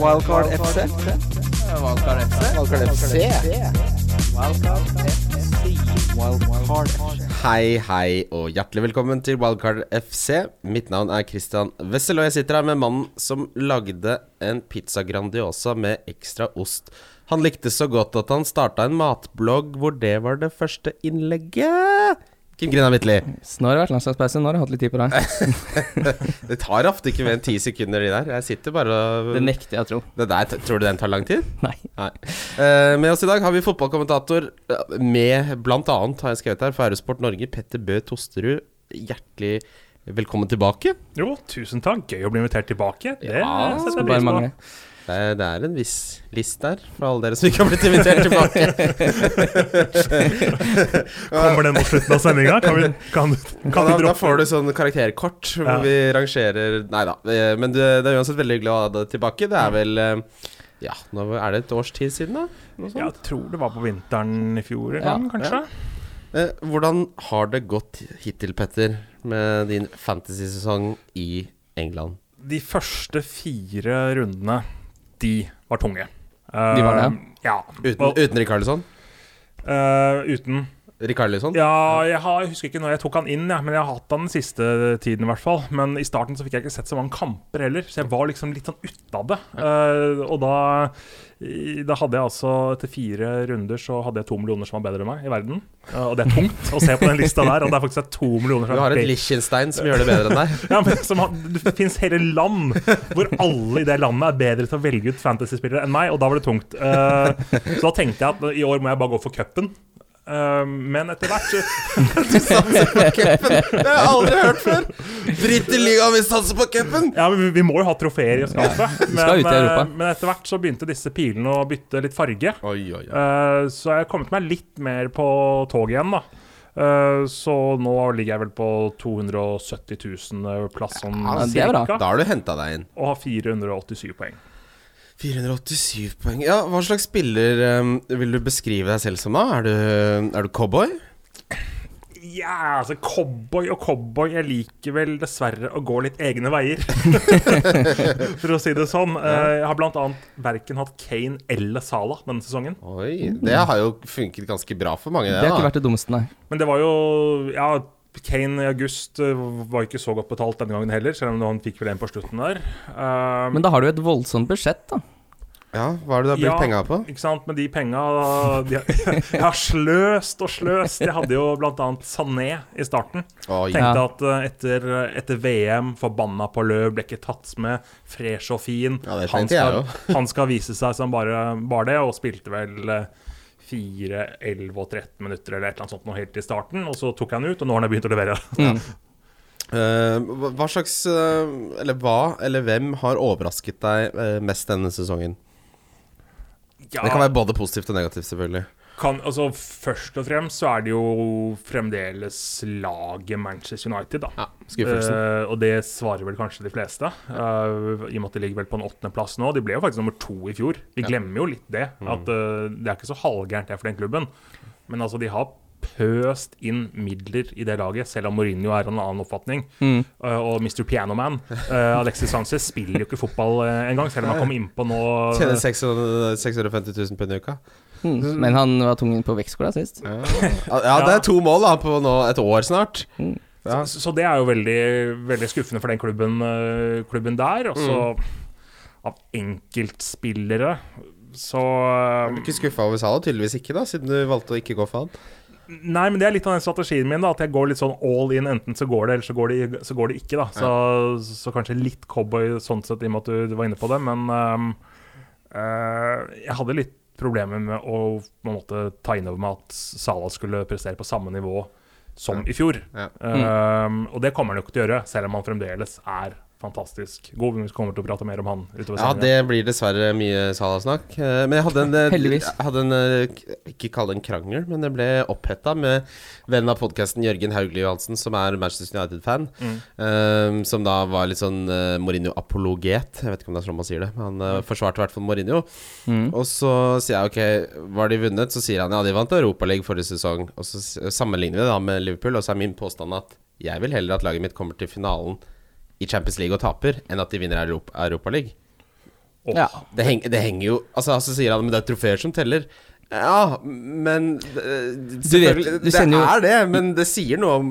Wildcard FC. Wildcard FC. Wildcard FC. Wildcard FC. Hei, hei og hjertelig velkommen til Wildcard FC. Mitt navn er Christian Wessel, og jeg sitter her med mannen som lagde en pizza Grandiosa med ekstra ost. Han likte så godt at han starta en matblogg hvor det var det første innlegget. Kim Grina Midtly. Så nå har det vært landslagspause, nå har jeg hatt litt tid på deg. Det tar ofte ikke mer enn ti sekunder, de der. Jeg sitter bare og Det nekter jeg å tro. Det der, Tror du den tar lang tid? Nei. Nei. Uh, med oss i dag har vi fotballkommentator eh, med blant annet, har jeg skrevet her, Færøysport Norge, Petter Bø Tosterud. Hjertelig velkommen tilbake. Jo, tusen takk. Gøy å bli invitert tilbake. Det Ja, setter jeg bare pris på. Det er, det er en viss list der, for alle dere som ikke har blitt invitert tilbake. Kommer den mot slutten av sendinga? Kan vi, kan, Ja, da, da får du sånn karakterkort hvor Ja. vi rangerer Nei da. eh, Men det, det er uansett veldig hyggelig å ha deg tilbake. Det er vel eh, Ja, nå er det et års tid siden, da? Jeg tror det var på vinteren i fjor en Ja. kanskje. Eh, hvordan har det gått hittil, Petter, med din fantasy-sesong i England? De første fire rundene, de var tunge. De var det, Eh, Ja. Uten, uten Rikarlison? eh, uten Rikarlison? Ja, jeg, har, jeg husker ikke når jeg tok han inn, ja, men jeg har hatt han den siste tiden i hvert fall. Men i starten så fikk jeg ikke sett så mange kamper heller, så jeg var liksom litt sånn ute av det. Eh, og da, da hadde jeg altså etter fire runder så hadde jeg to millioner som var bedre enn meg i verden. Uh, og det er tungt å se på den lista der, og det er faktisk to millioner som Du har et Liechtenstein som gjør det bedre enn deg. ja, men som Det fins hele land hvor alle i det landet er bedre til å velge ut fantasyspillere enn meg, og da var det tungt. Uh, så da tenkte jeg at i år må jeg bare gå for cupen. Eh, men etter hvert så- Det har jeg aldri hørt før! Dritt i ligaen, vi satser på cupen! Ja, men vi, må jo ha trofeer i skapet. Men, eh, men etter hvert så begynte disse pilene å bytte litt farge. Oi, oi, oi. Eh, så jeg har kommet meg litt mer på toget igjen, da. Eh, så nå ligger jeg vel på 270 000 plass sånn Ja, cirka. Da har du henta deg inn. Og har 487 poeng. 487 poeng. Ja, Hva slags spiller um, vil du beskrive deg selv som, da? Er du, er du cowboy? Ja, altså cowboy og cowboy Jeg liker vel dessverre å gå litt egne veier. For å si det sånn. Eh, jeg har annet verken hatt Kane eller Salah denne sesongen. Oi, det har jo funket ganske bra for mange, Det det. har ikke da vært det dummeste, nei. Men det var jo Ja, Kane i august eh, var ikke så godt betalt denne gangen heller, selv om han fikk vel en på slutten der. Eh, Men da har du et voldsomt budsjett, da. Ja, Hva er det du har brukt Ja. penga på? Ikke sant, Men de penga de, Jeg har sløst og sløst. Jeg hadde jo annet Sané i starten. Oi, Tenkte at eh, etter, etter VM, forbanna på løv, ble ikke tatt med, fresh og fin. Ja, det han, skal, han skal vise seg som bare, bare det, og spilte vel eh, 4, 11 og 13 minutter eller et eller annet sånt noe helt i starten. Og så tok han ut, og nå har han begynt å levere. Mm. uh, hva slags uh, Eller hva eller hvem har overrasket deg uh, mest denne sesongen? Ja, Det kan være både positivt og negativt, selvfølgelig. Kan, altså, først og fremst så er det jo fremdeles laget Manchester United, da. Ja, Skuffelsen. Eh, og det svarer vel kanskje de fleste, Uh, i og med at de ligger vel på en åttendeplass nå. De ble jo faktisk nummer to i fjor. Vi Ja. glemmer jo litt det. At uh, Det er ikke så halvgærent det for den klubben. Men altså, de har pøst inn midler i det laget, selv om Mourinho er av en annen oppfatning. Mm. Uh, og Mr. Pianoman, uh, Alexis Sanchez, spiller jo ikke fotball uh, engang, selv om han kom innpå nå. Tjener 600 650 000 på en uka. Mm. Men han var tung inn på vektskåla sist. Ja. ja, det er to mål da på nå et år snart. Mm. Ja. Så, så det er jo veldig, veldig skuffende for den klubben, eh, klubben der. Og så av enkeltspillere så Er du ikke skuffa over Salah? Tydeligvis ikke, da, siden du valgte å ikke gå for han. Nei, men det er litt av den strategien min, da. At jeg går litt sånn all in. Enten så går det, eller så går det, så går det ikke, da. Så, så kanskje litt cowboy sånn sett, i og med at du, du var inne på det. Men um, uh, jeg hadde litt problemer med å på en måte ta inn over meg at Salah skulle prestere på samme nivå som i fjor. Ja. Ehm, og det kommer han jo ikke til å gjøre, selv om han fremdeles er fantastisk god. Vi kommer til å prate mer om han utover Ja, det blir dessverre mye Salah-snakk. Eh, Men jeg hadde en eh, Heldigvis. Hadde en eh, Ikke kall det en krangel, men det ble oppheta med vennen av podkasten Jørgen Hauglie Johansen, som er Manchester United-fan. Mm. Um, som da var litt sånn uh, Mourinho-apologet. Jeg vet ikke om det er sånn man sier det. Men han uh, forsvarte i hvert fall Mourinho. Mm. Og så sier jeg ok, var de vunnet? Så sier han ja, de vant Europaligaen forrige sesong. Og så sammenligner vi det da med Liverpool, og så er min påstand at jeg vil heller at laget mitt kommer til finalen i Champions League og taper, enn at de vinner Europa, Europa League. Oh. Ja. Det, heng, det henger jo Altså, så sier han men det er trofeer som teller. Ja, men det, vet, du det jo- er det, men det sier noe om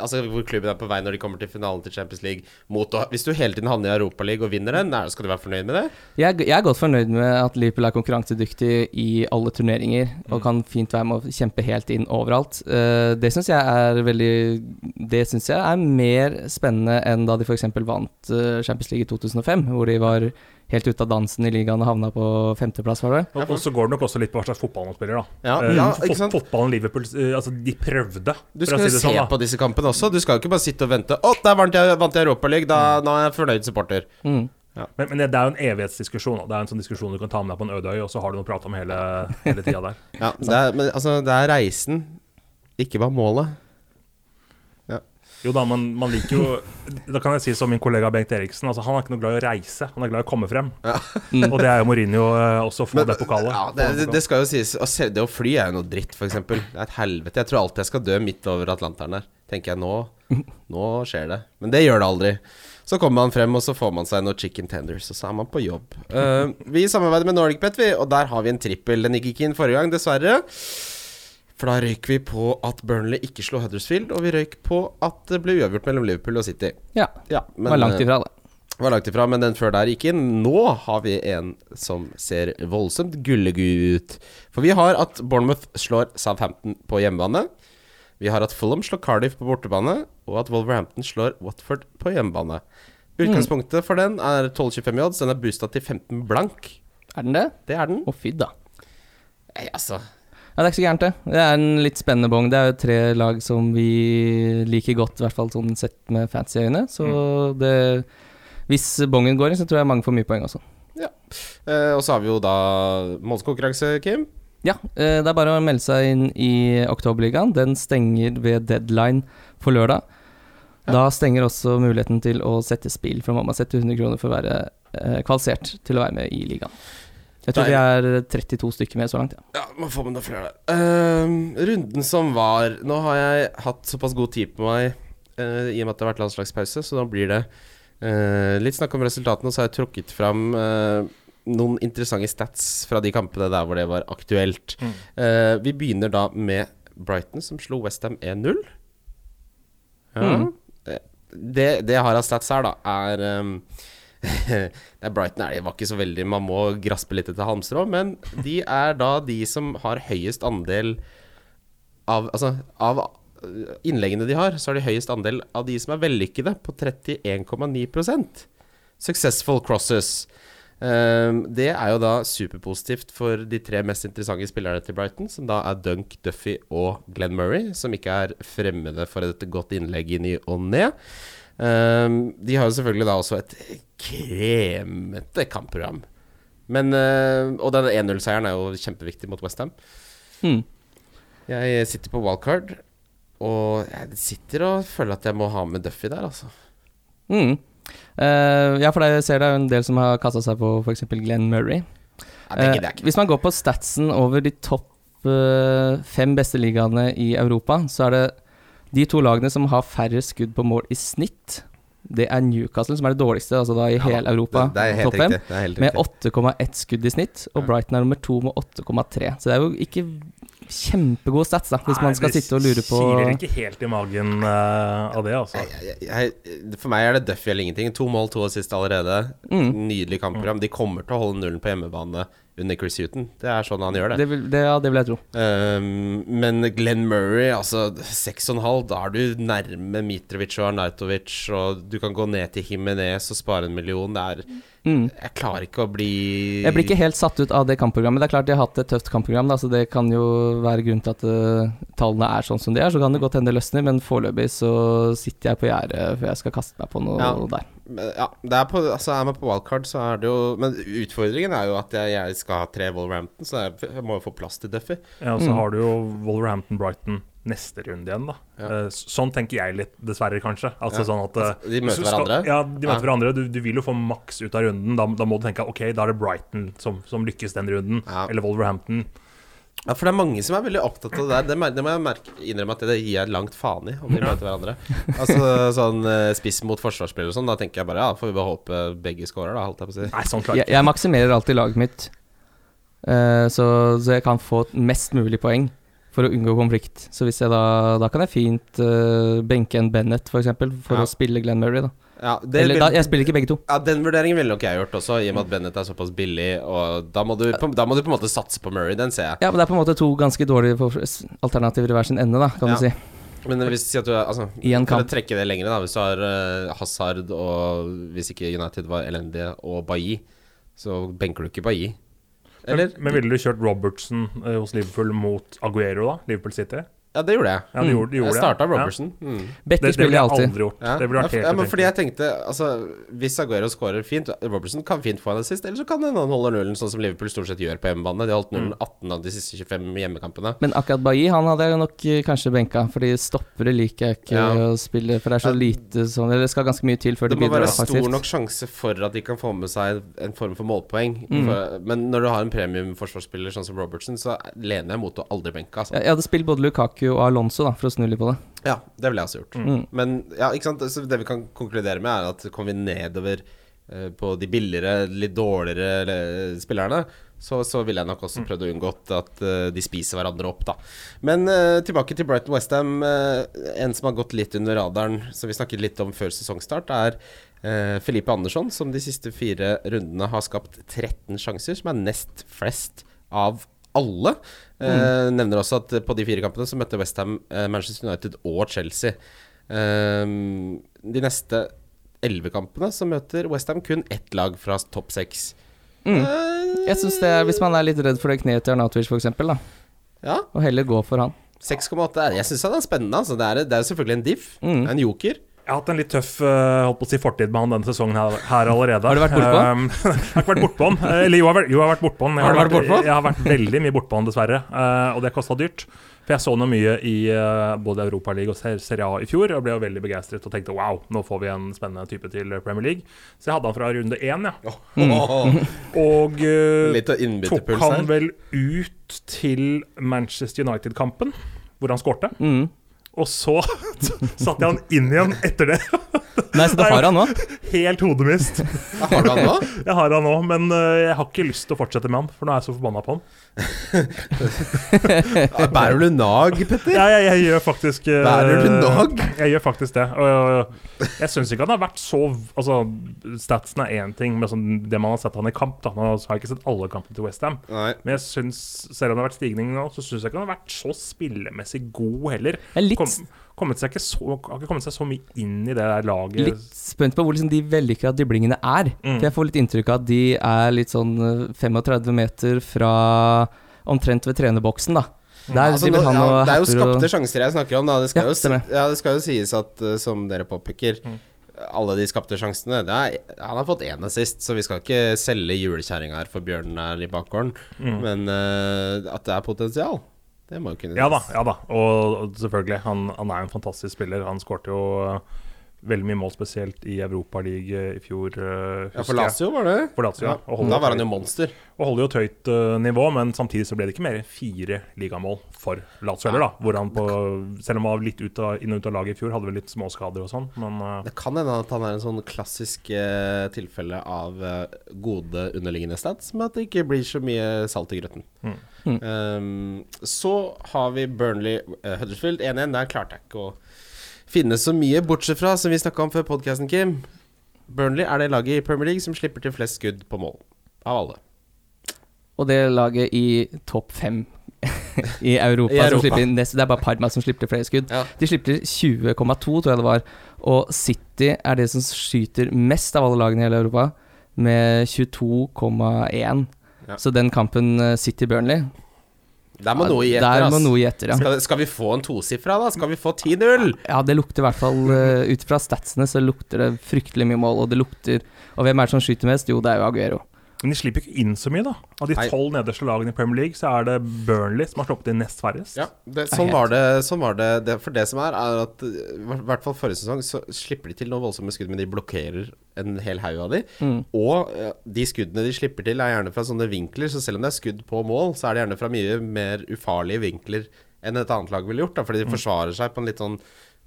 Altså hvor klubben er på vei når de kommer til finalen til Champions League. Mot, hvis du hele tiden havner i Europaligaen og vinner den, skal du være fornøyd med det? Jeg, jeg er godt fornøyd med at Liverpool er konkurransedyktig i alle turneringer Mm. og kan fint være med å kjempe helt inn overalt. Eh, det syns jeg er veldig Det syns jeg er mer spennende enn da de f.eks. vant eh, Champions League i 2005, hvor de var helt ute av dansen i ligaen og havna på femteplass, var det Ja, Og, og så går det nok også litt på hva slags fotball man spiller, da. Ja, Eh, ja, ikke sant? Fotballen Liverpool eh, Altså, de prøvde, Du skal jo si se sånn. på disse kampene også. Du skal jo ikke bare sitte og vente. Å, der vant jeg, vant jeg Europaligaen, da, nå er jeg fornøyd supporter. Mm. Men, men det er jo en evighetsdiskusjon. da. Det er en sånn diskusjon du kan ta med deg på en øde øy, og så har du noe å prate om hele, hele tida der. Ja, det er, men altså, det er reisen, ikke bare målet. Jo da, men man liker jo Da kan jeg si som min kollega Bengt Eriksen, altså han er ikke noe glad i å reise, han er glad i å komme frem. Og det er jo Mourinho eh, også, å men, det pokalet. Ja, det, det, det skal jo sies å se- Det å fly er jo noe dritt, f.eks. Det er et helvete. Jeg tror alltid jeg skal dø midt over Atlanteren der. Tenker jeg nå Nå skjer det. Men det gjør det aldri. Så kommer man frem, og så får man seg noen chicken tenders, og så er man på jobb. Uh, vi samarbeider med NordicBet, vi, og der har vi en trippel. Den gikk ikke inn forrige gang, dessverre. For da røyk vi på at Burnley ikke slo Huddersfield, og vi røyk på at det ble uavgjort mellom Liverpool og City. Ja. Ja, men, var langt eh, ifra, det. var langt ifra, men den før der gikk inn. Nå har vi en som ser voldsomt gullegud ut. For vi har at Bournemouth slår Southampton på hjemmebane. Vi har at Fulham slår Cardiff på bortebane, og at Wolverhampton slår Watford på hjemmebane. Utgangspunktet for den er 12,25 i odds. Den er boosta til 15 blank. Er den det? Det er den. Å, fy da. Nei, altså det er ikke så gærent, det. Det er en litt spennende bong. Det er jo tre lag som vi liker godt, i hvert fall sånn sett med fancy øyne. Så det Hvis bongen går inn, så tror jeg mange får mye poeng også. eh, Og så har vi jo da målskonkurranse, Kim. Ja, eh, det er bare å melde seg inn i Oktoberligaen. Den stenger ved deadline på lørdag. Da stenger også muligheten til å sette spill, for man må sette 100 kroner for å være eh, kvalifisert til å være med i ligaen. Jeg tror vi er 32 stykker med så langt, ja. Ja, må få med noen flere der. Uh, runden som var Nå har jeg hatt såpass god tid på meg uh, i og med at det har vært landslagspause, så da blir det uh, litt snakk om resultatene. Og så har jeg trukket fram eh, noen interessante stats fra de kampene der hvor det var aktuelt. Mm. Eh, vi begynner da med Brighton, som slo Westham 1-0. Ja. Mm. Det, det jeg har av stats her, da, er ehm, det er Brighton er, var ikke så veldig Man må graspe litt etter halmstrå, men de er da de som har høyest andel av Altså, av øh, innleggene de har, så har de høyest andel av de som er vellykkede, på 31,9% Successful crosses. Ehm, det er jo da superpositivt for de tre mest interessante spillerne til Brighton, som da er Dunk, Duffy og Glenn Murray, som ikke er fremmede for et godt innlegg i ny og ne. Ehm, de har jo selvfølgelig da også et kremete kampprogram. Men, øh, og den 1-0-seieren er jo kjempeviktig mot Westham. Mm. Jeg sitter på wildcard, og jeg sitter og føler at jeg må ha med Duffy der, altså. Mm. Uh, ja, for jeg ser det er en del som har kasta seg på f.eks. Glenn Murray. Ja, det, Eh, gidder hvis man går på statsen over de topp uh, fem beste ligaene i Europa, så er det de to lagene som har færre skudd på mål i snitt. Det er Newcastle, som er det dårligste altså da i Ja, hele Europa, det, det er helt topp riktig. Det er helt med 8,1 skudd i snitt. Og Brighton er nummer to med 8,3. Så det er jo ikke kjempegode stats, da, hvis Nei, man skal sitte og lure på kiler ikke helt i magen uh, av det, altså. Jeg, jeg, jeg, for meg er det Duffy eller ingenting. To mål, to assist allerede. Mm. Nydelig kampprogram. De kommer til å holde nullen på hjemmebane under Chris Huton. Det er sånn han gjør det. det vil, det, Ja, det vil jeg tro. Um, men Glenn Murray, altså 6,5, da er du nærme Mitrovic og Arnautovic, og du kan gå ned til Jimenez og spare en million. Det er Mm. Jeg klarer ikke å bli Jeg blir ikke helt satt ut av det kampprogrammet. Det er klart de har hatt et tøft kampprogram, da, så det kan jo være grunnen til at uh, tallene er sånn som de er. Så kan det godt hende det løsner, men foreløpig så sitter jeg på gjerdet før jeg skal kaste meg på noe Ja. der. Ja, det er, på, altså er man på wildcard, så er det jo Men utfordringen er jo at jeg, jeg skal ha tre Wolverhampton, så jeg, jeg må jo få plass til Duffy. Ja, og så Mm. har du jo Wolverhampton-Brighton neste runde igjen, da. Ja. Eh, sånn tenker jeg litt, dessverre, kanskje. Altså Ja. sånn at eh, Altså, de møter skal- hverandre? Ja, de møter Ja. hverandre. Du, du vil jo få maks ut av runden. Da, da må du tenke ok, da er det Brighton som, som lykkes den runden. Ja. Eller Wolverhampton. Ja, for det er mange som er veldig opptatt av det der. Det, det må jeg merke, innrømme at det gir jeg langt faen i, om de møter hverandre. Altså sånn eh, spiss mot forsvarsspiller og sånn, da tenker jeg bare ja, får vi bare håpe begge scorer, da, holdt jeg på å si. Nei, sånn klart. Jeg, jeg maksimerer alltid laget mitt, uh, så, så jeg kan få mest mulig poeng for å unngå konflikt. Så hvis jeg da Da kan jeg fint uh, benke en Bennett, for eksempel, for Ja. å spille Glenn Murray, da. Ja, det Eller da, jeg spiller ikke begge to. Ja, Den vurderingen ville nok jeg gjort også, i og med at Bennett er såpass billig. Og da må, du, da må du på en måte satse på Murray, den ser jeg. Ja, men det er på en måte to ganske dårlige alternativer i hver sin ende, da, kan Ja. du si. Men hvis si at du altså, I en kamp. trekke det lenger, da. Hvis du har uh, Hazard og Hvis ikke United var elendige, og Bailly, så benker du ikke Bailly. Eller? Men, ville du kjørt Robertson eh, hos Liverpool mot Aguero, da? Liverpool City? Ja, det gjorde jeg. Ja, du gjorde, du gjorde Jeg starta Robertson. Ja. Mm. Det, det spiller ville jeg alltid. aldri gjort. Ja. Det ville vært ja, helt ja, men fordi jeg tenkte Altså, hvis Aguero scorer fint Robertson kan fint få en assist, eller så kan han holde nullen, sånn som Liverpool stort sett gjør på hjemmebane. De har holdt nullen 18 av de siste 25 hjemmekampene. Men akkurat Bailly han hadde jeg nok eh, kanskje benka, fordi stoppere liker jeg ikke Ja. å spille. For det er så lite sånn Eller det skal ganske mye til før Det de må være stor nok sjanse for at de kan få med seg en form for målpoeng. Mm. For, men når du har en premium-forsvarsspiller sånn som Robertson, så lener jeg mot å aldri benke, altså. Jeg jeg hadde spilt både Lukaku og Alonso da, for å snu litt på det. Ja, det ville jeg også gjort. Mm. Men ja, ikke sant? Så det vi kan konkludere med, er at kommer vi nedover uh, på de billigere, litt dårligere spillerne, så, så ville jeg nok også prøvd å unngå at uh, de spiser hverandre opp, da. Men uh, tilbake til Brighton Westham. Uh, en som har gått litt under radaren, som vi snakket litt om før sesongstart, er eh, Felipe Andersson, som de siste fire rundene har skapt 13 sjanser, som er nest flest av alle. Eh, Nevner også at på de fire kampene så møtte Westham uh, Manchester United og Chelsea. Ehm, de neste elleve kampene så møter Westham kun ett lag fra topp seks. Mm. Eh, Jeg synes det Hvis man er litt redd for det kneet til Arnautovic, f.eks., da, Ja, og heller gå for han. 6,8 er Jeg syns han er spennende. Altså. Det, er, det er selvfølgelig en diff. Mm. En joker. Jeg har hatt en litt tøff eh, holdt på å si fortid med han denne sesongen her, her allerede. Har du vært bortpå han? Um, jeg har ikke vært bortpå han. Eh, Eller jo, jeg har jo, jeg har vært bortpå han. Jeg Har du vært bortpå? Jeg har vært veldig mye bortpå han, dessverre. Uh, og det kosta dyrt. For jeg så noe mye i uh, både Europaligaen og Serie A i fjor og ble jo veldig begeistret og tenkte wow, nå får vi en spennende type til Premier League. Så jeg hadde han fra runde én, ja. Mm. Og uh, tok han vel ut til Manchester United-kampen, hvor han skårte. Mm. Og så satte jeg han inn igjen etter det. Nei, så da har han nå. Helt hodemist. Har du han nå? Jeg har han nå, men øh, jeg har ikke lyst til å fortsette med han, for nå er jeg så forbanna på han. Bærer du nag, Petter? Ja, jeg, jeg gjør faktisk øh, Bærer du nag? Jeg gjør faktisk det. Og jeg syns ikke han har vært så Altså, statsen er én ting, men sånn, det man har sett han i kamp. Da. Nå har jeg ikke sett alle kampene til Westham, Nei. men jeg synes, selv om det har vært stigning nå, så syns jeg ikke han har vært så spillemessig god heller. Jeg er litt, Kom, kommet seg ikke så, har ikke kommet seg så mye inn i det der laget. litt spent på hvor liksom de vellykka driblingene er. Mm. For jeg får litt inntrykk av at de er litt sånn eh, 35 meter fra omtrent ved trenerboksen, da. Der Altså, nå, ja, det er jo skapte og sjanser jeg snakker om. Da. Det, skal Ja, jo, ja, det skal jo sies at, uh, som dere påpeker, Mm. alle de skapte sjansene det er, Han har fått én assist, så vi skal ikke selge julekjerringa her for bjørnen her i bakgården. Mm. Men uh, at det er potensial, det må jo kunne Ja da, ja da. Og, selvfølgelig, han, han er en fantastisk spiller. Han skårte jo veldig mye mål, spesielt i Europaligaen i fjor. Uh, Ja, for Lazio var det. For Lazio, ja. Og Da var han jo monster. Og holder jo et høyt uh, nivå, men samtidig så ble det ikke mer enn fire ligamål for Lazio heller, da. Hvor han på, selv om han var litt ut av, inn og ut av laget i fjor, hadde vel litt småskader og sånn, men uh, Det kan hende at han er en sånn klassisk eh, tilfelle av eh, gode underliggende stats, med at det ikke blir så mye salt i grøten. Mm. Mm. Um, så har vi Burnley uh, Huddersfield 1-1. Der klarte jeg ikke å finne så mye, bortsett fra, som vi snakka om før podkasten, Kim. Burnley er det laget i Premier League som slipper til flest skudd på mål. Av alle. Og det laget i topp fem i Europa, I Europa. Som slipper inn nest, Det er bare Parma som slipper flere skudd. Ja. De slipper 20,2, tror jeg det var. Og City er det som skyter mest av alle lagene i hele Europa, med 22,1. Ja. Så den kampen eh, City-Burnley Der må noe gi etter. Der må noe ja. Skal, skal vi få en tosifra, da? Skal vi få 10-0? Ja, det lukter i hvert fall eh, Ut fra statsene så lukter det fryktelig mye mål, og det lukter Og hvem er det som skyter mest? Jo, det er jo Aguero. Men de slipper ikke inn så mye, da. Av de tolv nederste lagene i Premier League, så er det Burnley som har sluppet inn nest færrest. Ja, det, sånn, var det, sånn var det, det. For det som er, er at i hvert fall forrige sesong så slipper de til noen voldsomme skudd, men de blokkerer en hel haug av de. Mm. Og de skuddene de slipper til, er gjerne fra sånne vinkler, så selv om det er skudd på mål, så er det gjerne fra mye mer ufarlige vinkler enn et annet lag ville gjort. Da, fordi de forsvarer seg på en litt sånn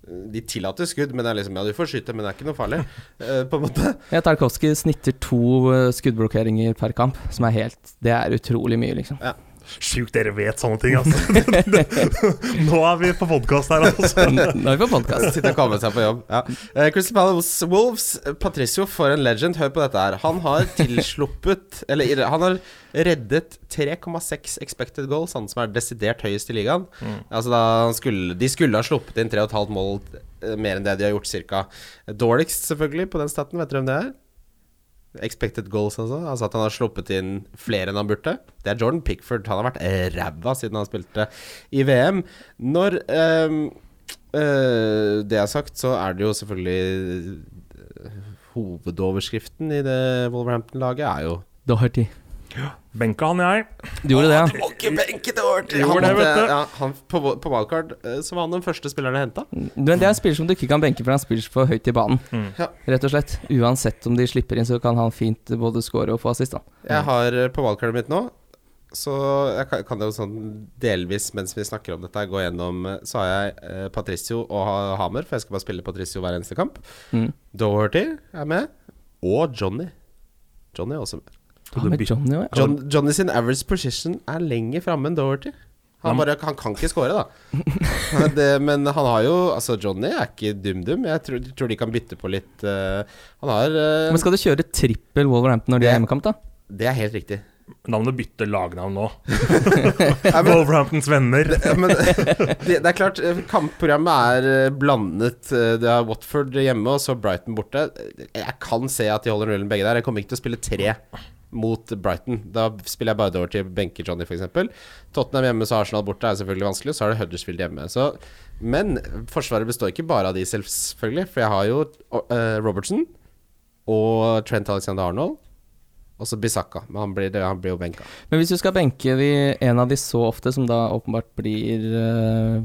De tillater skudd, men det er liksom Ja, du får skyte, men det er ikke noe farlig. eh, på en måte. Ja, Tarkovskij snitter to eh, skuddblokkeringer per kamp, som er helt Det er utrolig mye, liksom. Sjukt dere vet sånne ting, altså. Nå er vi på podkast her, altså. Nå er vi på podkast. Sitte og komme seg på jobb. Ja. Uh, Crystal Palace Wolves, Patricio for en legend. Hør på dette her. Han har tilsluppet Eller han har reddet 3,6 expected goals, han som er desidert høyest i ligaen. Altså da han skulle, De skulle ha sluppet inn 3,5 mål eh, mer enn det de har gjort, cirka. Dårligst, selvfølgelig, på den staten. Vet dere hvem det er? Expected goals, altså. Altså at han har sluppet inn flere enn han burde. Det er Jordan Pickford. Han har vært ræva siden han spilte i VM. Når ehm, eh, det er sagt, så er det jo selvfølgelig eh, Hovedoverskriften i det Wolverhampton-laget er jo Doherty. Benka han jeg. Du gjorde det, ja? Må ikke benke Han det, du. Ja, han, på, på wildcard eh, så var han den første spilleren jeg henta. Det er en spiller som du ikke kan benke, for han spiller for høyt i banen. Mm. Ja. Rett og slett. Uansett om de slipper inn, så kan han fint både score og få assist. da. Jeg har eh, på wildcardet mitt nå Så jeg kan, kan det jo sånn delvis mens vi snakker om dette, gå gjennom eh, Så har jeg eh, Patricio og Ha- Hamer, for jeg skal bare spille Patricio hver eneste kamp. Mm. Doherty er med. Og Johnny. Johnny er også med. Ja, med Johnny ja. John, Johnny sin average position er lenger framme enn Doherty. Han, bare, han kan ikke score, da. det, men han har jo Altså, Johnny er ikke dum-dum. Jeg tror, tror de kan bytte på litt uh, Han har uh, Men skal du kjøre trippel Wolverhampton når de har er hjemmekamp, da? Det er helt riktig. Da må du bytte lagnavn nå. Wolverhamptons venner. det, men det, det er klart, eh, kampprogrammet er blandet. Det er Watford hjemme og så Brighton borte. Jeg kan se at de holder nullen begge der. Jeg kommer ikke til å spille tre mot Brighton. Da spiller jeg bare over til benke Johnny, f.eks. Tottenham hjemme, så Arsenal borte er selvfølgelig vanskelig. Så er det Huddersfield hjemme. Så, men forsvaret består ikke bare av de, selvfølgelig. For jeg har jo uh, Robertson og Trent Alexander Arnold. Og så Bisakka. Men han blir, han blir jo benka. Men hvis du skal benke de, en av de så ofte, som da åpenbart blir uh,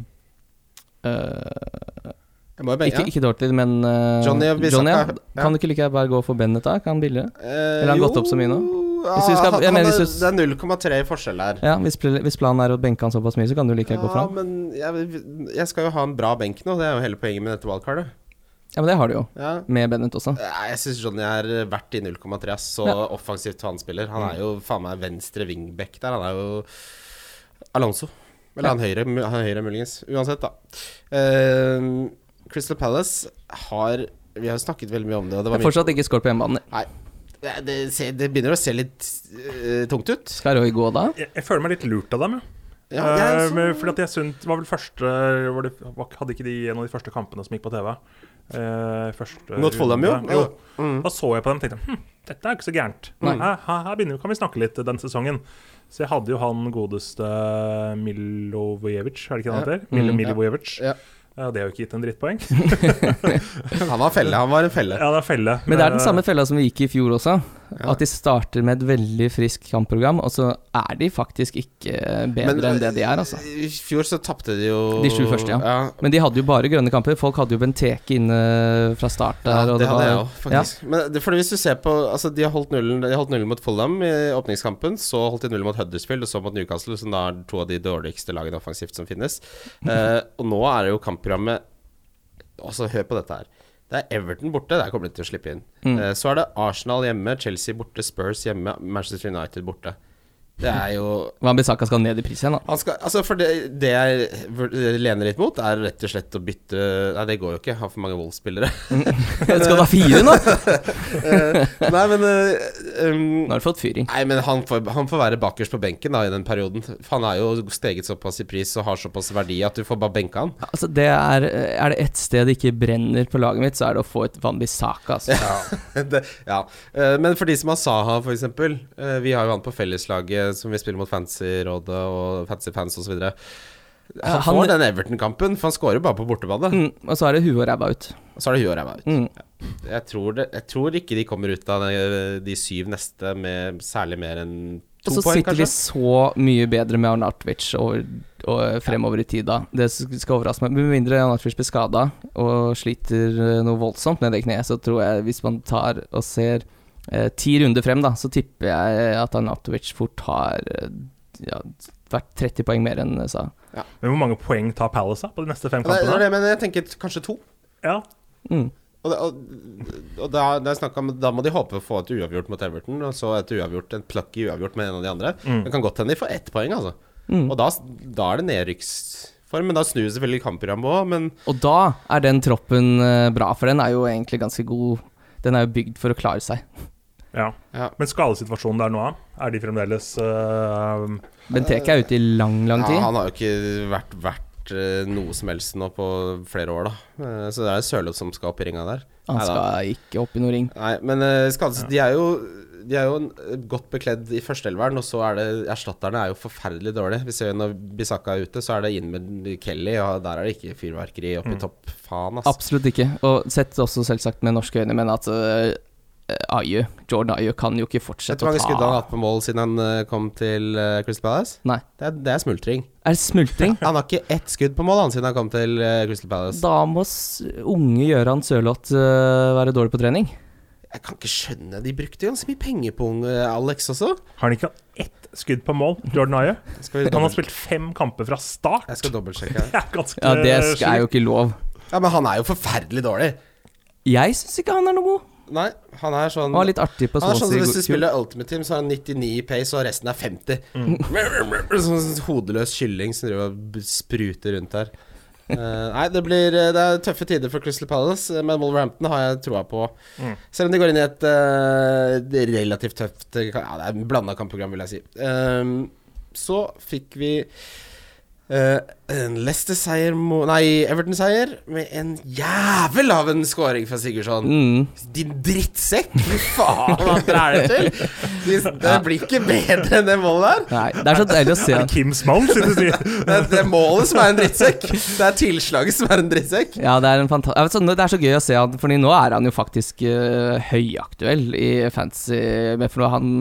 øh, Jeg må jo ikke, ikke Dorthy, men uh, Johnny og Bissaka, ja. ja. Kan du ikke like gjerne bare gå for Bennett, da? Kan han billigere? Eh, Eller har han gått opp så mye nå? Hvis vi skal- han, mener, er, det er 0,3 i forskjell her. Ja, hvis, hvis planen er å benke han såpass mye, så kan du like gjerne gå fram. Men jeg, jeg skal jo ha en bra benk nå. Det er jo hele poenget med dette wildcardet. Ja, men det har du jo, Ja. med Bennett også. Ja, Jeg syns Johnny er verdt i 0,3. ass. Så Ja. offensivt han spiller. Han er jo faen meg venstre wingback der. Han er jo Alonso. Eller Ja. han høyre, han høyre muligens. Uansett, da. Eh, Crystal Palace har Vi har jo snakket veldig mye om det. Og det Jeg var har fortsatt ikke skåret på hjemmebane. Nei. det, ser, det begynner å se litt uh, tungt ut. Skal Roy gå da? Jeg, jeg føler meg litt lurt av dem, jeg. Ja, jeg så... fordi at jeg synt, var vel første var det, Hadde ikke de en av de første kampene som gikk på TV? Eh, første Mot Fulham, jo. jo. Mm. Da så jeg på dem og tenkte hm, dette er ikke så gærent. Her, her, her begynner, kan vi snakke litt den sesongen. Så jeg hadde jo han godeste Milovojevic, er det ikke det han Ja. heter? Milo, Mm. Milovojevic. Ja. Ja, det har jo ikke gitt en drittpoeng. Han var felle. Han var en felle. Ja, det er felle. Men det er den Eh, samme fella som vi gikk i fjor også. Ja. At de starter med et veldig friskt kampprogram, og så er de faktisk ikke bedre Men, enn det de er, altså. I fjor så tapte de jo De sju første, ja. ja. Men de hadde jo bare grønne kamper. Folk hadde jo Benteke inne fra start der. Ja, det hadde jeg òg, faktisk. Men det, fordi hvis du ser på Altså, de har holdt nullen De har holdt nullen mot Fulham i åpningskampen. Så holdt de nullen mot Huddersfield, og så mot Newcastle, som da er to av de dårligste lagene offensivt som finnes. uh, og nå er det jo kampprogrammet Altså, hør på dette her. Det er Everton borte, der kommer de til å slippe inn. Mm. Eh, så er det Arsenal hjemme, Chelsea borte, Spurs hjemme, Manchester United borte. Det er jo Wambisaka skal ned i pris igjen, da. han skal, altså for det, det jeg lener litt mot, er rett og slett å bytte Nei, det går jo ikke. Har for mange Wolves-spillere. skal du ha fire nå? Eh, nei, men um, Nå har du fått fyring. Nei, men han får, han får være bakerst på benken da i den perioden. Han er jo steget såpass i pris og har såpass verdi at du får bare benke han. Altså, det er, er det ett sted det ikke brenner på laget mitt, så er det å få et Wambisaka. Altså. det, ja. Eh, Men for de som har Saha, eh, Vi har jo han på felleslaget som vi spiller mot Fancy-rådet og Fancy-fans osv. Han Han- får den Everton-kampen, for han skårer bare på bortebane. Mm, og så er det huet og ræva ut. Og så er det huet og ræva ut. Mm. Jeg, tror det, jeg tror ikke de kommer ut av de, syv neste med særlig mer enn to poeng Og så sitter de så mye bedre med Arnatovic og, og fremover i tid, da. Det skal overraske meg. Med mindre Arnatovic blir skada og sliter eh, noe voldsomt med det kneet, så tror jeg hvis man tar og ser eh, ti runder frem, da, så tipper jeg at Arnautovic fort har eh, ja, vært 30 poeng mer enn Sa. Men hvor mange poeng tar Palace da, på de neste fem er kampene? det, men jeg tenker kanskje to. Ja. Mm. Og, det, og, og da, det om, da må de håpe å få et uavgjort mot Everton, og så et uavgjort, en plucky uavgjort med en av de andre. Mm. Det kan godt hende de får ett poeng, altså. Mm. Og da, da er det nedrykksform. Men da snur selvfølgelig kampprogrammet òg, men Og da er den troppen eh, bra, for den er jo egentlig ganske god. Den er jo bygd for å klare seg. Ja. ja. Men skadesituasjonen der nå. Er de fremdeles øh, Benteke er ute i lang, lang tid. Ja, han har jo ikke vært verdt eh, noe som helst nå på flere år, da. Eh, så det er Sørloth som skal opp i ringa der. Han Neida. skal ikke opp i noe ring. Nei, men uh, skades, de er jo De er jo eh, godt bekledd i førsteelveren, og så er det Erstatterne er jo forferdelig dårlige. Vi ser jo når Bisakka er ute, så er det inn med Kelly, og der er det ikke fyrverkeri oppe i Mm. topp. Faen, ass. Absolutt ikke. Og sett også selvsagt med norske øyne, men at uh, Ayu, Jordan Ayu kan jo ikke Vet fortsette du hvor mange skudd han har ta hatt på mål siden han eh, kom til uh, Crystal Palace? Nei. Det er, det er smultring. Er det smultring? Han har ikke ett skudd på mål han siden han kom til eh, Crystal Palace. Da må unge Gøran Sørloth uh, være dårlig på trening. Jeg kan ikke skjønne De brukte ganske mye penger på unge Alex også. Har han ikke ett skudd på mål, Jordan Aye? Han har spilt fem kamper fra start. jeg skal dobbeltsjekke. Det er ganske Ja, det er jo ikke lov. Ja, men han er jo forferdelig dårlig. Jeg syns ikke han er noe god. Nei, han er sånn Han er litt artig på Han er sånn som Hvis du spiller Ultimate Team, så har han 99 i pace, og resten er 50. Sånn hodeløs kylling som driver og spruter rundt her. Uh, nei, det blir eh, Det er tøffe tider for Crystal Palace, eh, men Wolverhampton har jeg troa på. Mm. Selv om de går inn i et uh, relativt tøft Ja, det er blanda kampprogram, vil jeg si. Ehm, så fikk vi eh, en Leicester-seier Nei, Everton-seier med en jævel av en scoring fra Sigurdsson. Mm. Din drittsekk! Fy faen, hva er det til? De- Det blir ikke bedre enn det målet der. Nei, det er så deilig å se Er det Kims mann, synes du? Det er, det er målet som er en drittsekk. Det er tilslaget som er en drittsekk. Ja, det er, en sånn, det er så gøy å se han, Fordi nå er han jo faktisk uh, høyaktuell i fantasy. For han,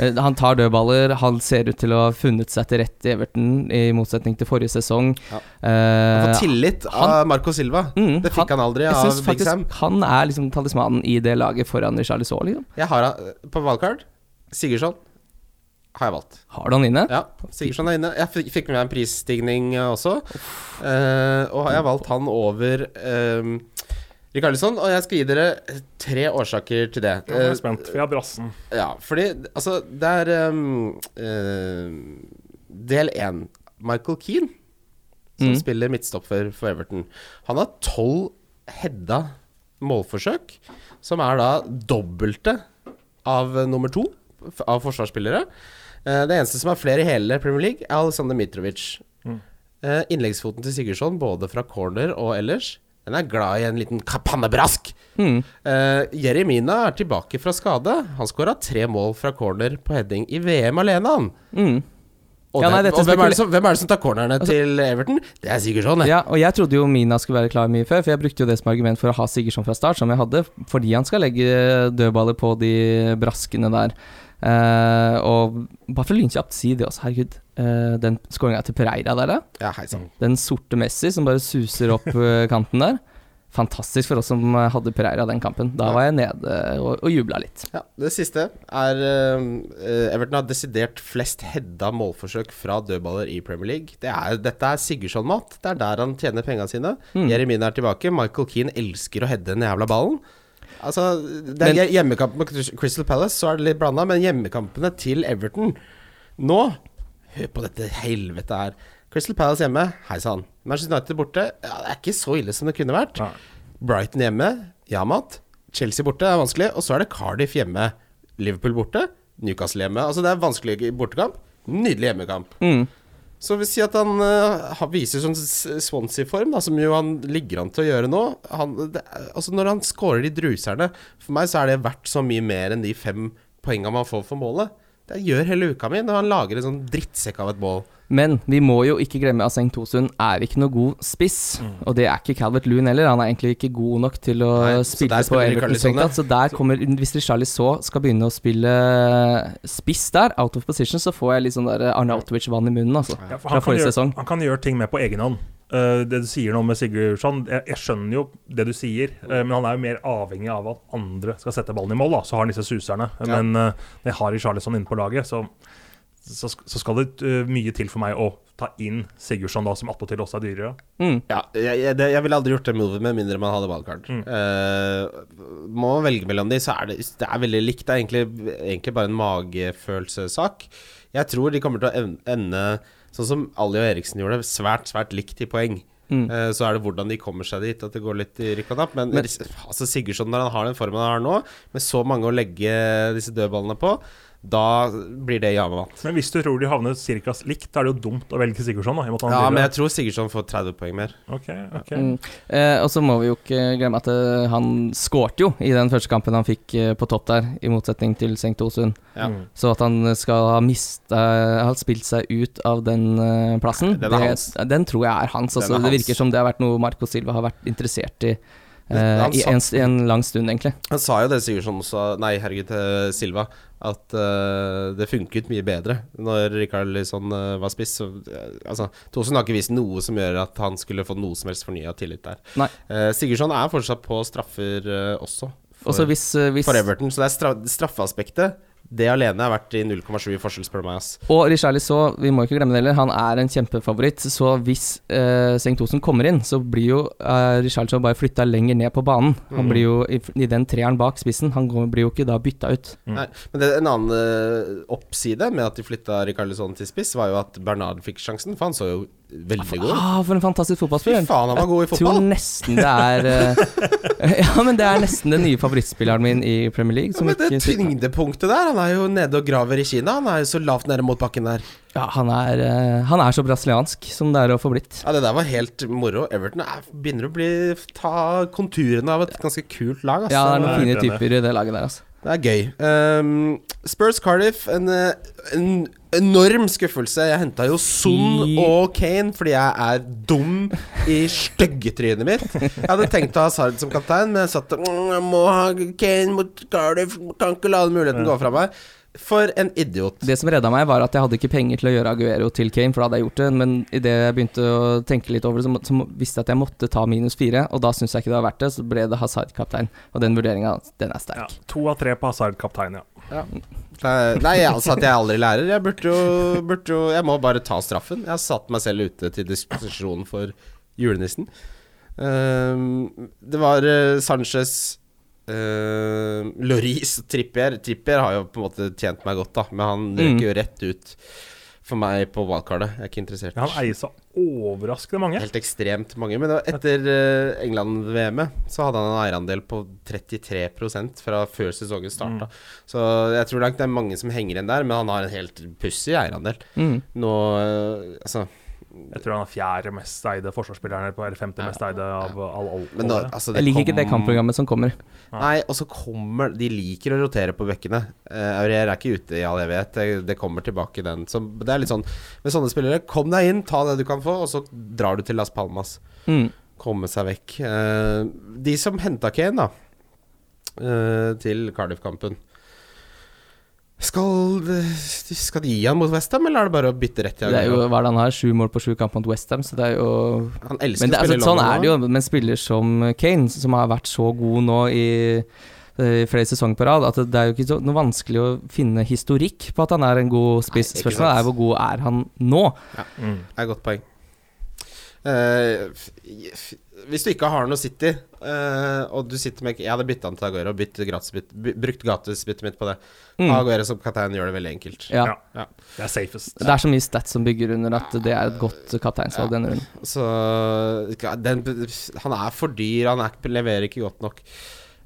uh, han tar dødballer, han ser ut til å ha funnet seg til rette i Everton, i motsetning til forrige sesong. Ja. han får tillit av Marco Silva. Mm, Det fikk han aldri jeg av synes Big Sam. faktisk han er liksom talismanen i det laget foran Richarlie Shaw, liksom. Jeg har han på valgkart. Sigurdsson har jeg valgt. Har du han inne? Ja, Sigurdsson er inne. Jeg fikk- fikk med meg en prisstigning eh, også. Uh, og jeg valgt han over um, Rikarlison. Og jeg skal gi dere tre årsaker til det. Jeg er Eh, spent, jeg har brassen. Ja, fordi altså Det er um, uh, Del én. Michael Keane, som Mm. spiller midtstopper for Everton. Han har tolv hedda målforsøk, som er da dobbelte av nummer to av forsvarsspillere. Eh, det eneste som har flere i hele Premier League, er Alexander Mitrovic. Mm. Eh, innleggsfoten til Sigurdsson, både fra corner og ellers, den er glad i en liten pannebrask. Mm. Uh, Jeremina er tilbake fra skade. Han skåra tre mål fra corner på heading i VM alene, han. Mm. Og, Ja, nei, det, og hvem, er som, hvem er det som tar cornerne Altså- til Everton? Det er Sigurdsson. Ja, og jeg trodde jo Mina skulle være klar mye før, for jeg brukte jo det som argument for å ha Sigurdsson fra start, som jeg hadde, fordi han skal legge dødballer på de braskene der. Eh, og bare for lynkjapt si det også, herregud. eh, den skåringa til Pereira der, da. Ja. Den sorte Messi som bare suser opp eh, kanten der. Fantastisk for oss som eh, hadde Pereira den kampen. Da var jeg nede og, og jubla litt. Ja, det siste er uh, Everton har desidert flest hedda målforsøk fra dødballer i Premier League. Det er, dette er Sigurdsson-mat. Det er der han tjener penga sine. Mm. Jeremine er tilbake. Michael Keane elsker å hedde den jævla ballen. Altså, det er Hjemmekampen med Crystal Palace så er det litt blanda, men hjemmekampene til Everton Nå Hør på dette helvete her. Crystal Palace hjemme, hei sann. Manchester United borte, ja, det er ikke så ille som det kunne vært. Nei. Brighton hjemme, ja, Mat. Chelsea borte er vanskelig. Og så er det Cardiff hjemme. Liverpool borte. Newcastle hjemme. Altså det er vanskelig bortekamp. Nydelig hjemmekamp. Mm. Så vil si at han uh, viser sånn Swansea-form, som jo han ligger an til å gjøre nå. Han, det, altså Når han scorer de druserne For meg så er det verdt så mye mer enn de fem poengene man får for målet. Det gjør hele uka mi når han lager en sånn drittsekk av et bål. Men vi må jo ikke glemme at Seng Tosund er ikke noe god spiss. Mm. Og det er ikke Calvert Loon heller. Han er egentlig ikke god nok til å Nei, spille på Everton strengt. Så der kommer Hvis Charlie så skal begynne å spille spiss der, out of position, så får jeg litt sånn der Arnautovic-vann i munnen, altså. Ja, for Fra kan forrige gjøre, sesong. han kan gjøre ting med på egen hånd. Eh, det du sier nå med Sigurdsson, jeg, jeg skjønner jo det du sier, uh, men han er jo mer avhengig av at andre skal sette ballen i mål. da, Så har han disse suserne. Ja. Men uh, jeg har Charlison inne på laget, så, så, så skal det eh, mye til for meg å ta inn Sigurdsson, da, som attpåtil også er dyrere. Mm. Ja, jeg, jeg, det, jeg ville aldri gjort det movet med mindre man hadde wildcard. Mm. Eh, må man velge mellom de, så er det, det er veldig likt. Det er egentlig, egentlig bare en magefølelsessak. Jeg tror de kommer til å en- ende sånn som Ali og Eriksen gjorde, svært, svært likt i poeng. Mm. Eh, Så er det hvordan de kommer seg dit, at det går litt i rykk og napp. Men, Men- altså Sigurdsson, når han har den formen han har nå, med så mange å legge disse dødballene på, da blir det ja med. Men hvis du tror de havner ca. likt, da er det jo dumt å velge Sigurdsson. da, i og han Ja, men jeg tror Sigurdsson får 30 poeng mer. Ok, ok. Mm. Eh, og så må vi jo ikke glemme at uh, han skårte jo i den første kampen han fikk uh, på topp der, i motsetning til Sengt Osund. Ja. Mm. Så at han skal ha mista Ha spilt seg ut av den eh, plassen, Den er det- hans. den tror jeg er hans. Altså, er det virker som det har vært noe Marco Silva har vært interessert i. Han I en, en lang stund, egentlig. Han sa jo det, Sigurdsson også Nei, herregud, Silva. At uh, det funket mye bedre når Rikard liksom, uh, var spiss. Så, altså, Tosen har ikke vist noe som gjør at han skulle få noe som helst fornya tillit der. Sigurdsson er fortsatt på straffer også, for, også hvis, hvis for Everton. Så det er stra straffeaspektet. Det alene er verdt i 0,7 i forskjell, spør du meg. Ass. Og Richarlison, vi må ikke glemme det heller, han er en kjempefavoritt. Så hvis uh, Sengt Osen kommer inn, så blir jo uh, Richarlison bare flytta lenger ned på banen. Han mm. blir jo i, i den treeren bak spissen. Han går, blir jo ikke da bytta ut. Mm. Nei, men det, en annen eh, oppside med at de flytta Richarlison til spiss, var jo at Bernard fikk sjansen, for han så jo veldig god. Ah, for en fantastisk Fy fotballspiller. faen, han var god i fotball. Jeg tror nesten det er eh, Ja, men det er nesten den nye favorittspilleren min i Premier League. Ja, men det tyngdepunktet der, han er jo nede og graver i Kina. Han er jo så lavt nede mot bakken der. Ja, han er, eh, han er så brasiliansk som det er å få blitt. Ja, det der var helt moro. Everton er, begynner å bli ta konturene av et ganske kult lag. Altså. Ja, det er noen fine typer i det laget der, altså. Det er gøy. Um, Spurs Cardiff, en, eh, en enorm skuffelse. Jeg henta jo Son og Kane fordi jeg er dum i styggetrynet mitt. Jeg hadde tenkt å ha Sard som kaptein, men jeg satt og «Mm, Jeg må ha Kane mot Cardiff, kan ikke la den muligheten gå fra meg. For en idiot. Det som redda meg, var at jeg hadde ikke penger til å gjøre Aguero til Kane, for da hadde jeg gjort det. Men idet jeg begynte å tenke litt over det, så, så visste jeg at jeg måtte ta minus fire, og da syntes jeg ikke det var verdt det. Så ble det Hazard kaptein, og den vurderinga, den er Ja, sterk. to av tre på Hazard kaptein, ja. Nei, jeg, altså at jeg aldri lærer. Jeg burde jo, burde jo Jeg må bare ta straffen. Jeg har satt meg selv ute til disposisjon for julenissen. Um, det var uh, Sanchez uh, Loris og Trippier. Trippier har jo på en måte tjent meg godt, da, men han Mm. jo rett ut for meg på wildcardet. Jeg er ikke interessert. Ja, Han eies av overraskende mange. Helt ekstremt mange. Men etter eh, England-VM-et så hadde han en eierandel på 33% fra før sesongen starta. Så jeg tror det er mange som henger igjen der, men han har en helt pussig eierandel. Mm. Nå eh, Altså Jeg tror han er fjerde mest eide forsvarsspilleren eller femte mest eide av all, all, Men altså Jeg liker ikke det kampprogrammet som kommer. Nei, og så kommer De liker å rotere på bekkene. Uh, Aurier er ikke ute i all evighet. Det, det kommer tilbake, den. Så det er litt sånn med sånne spillere. Kom deg inn, ta det du kan få, og så drar du til Las Palmas. Mm. komme seg vekk. Eh, de som henta Kane, da, eh, til Cardiff-kampen skal, skal de gi han mot Westham, eller er det bare å bytte rett til Det er jo hva han har, sju mål på sju kamper mot Westham, så det er jo Han elsker Men det, å spille altså, sånn er det jo med en spiller som Kane, som har vært så god nå i eh, flere sesonger på rad, at det er jo ikke så, noe vanskelig å finne historikk på at han er en god spiss. Spørsmålet er hvor god er han nå? Mm. Det er et godt poeng. Eh, f- hvis du ikke har noe City, uh, og du sitter med Jeg hadde bytta han til Aguero, og gratisbytt, by, brukt gratisbyttet mitt på det. Mm. Aguero som kaptein gjør det veldig enkelt. Ja. Ja. Ja. Det er safest. Det er så mye stats som bygger under at det er et godt kapteinsvalg Ja. denne runden. Så den, Han er for dyr, han er, leverer ikke godt nok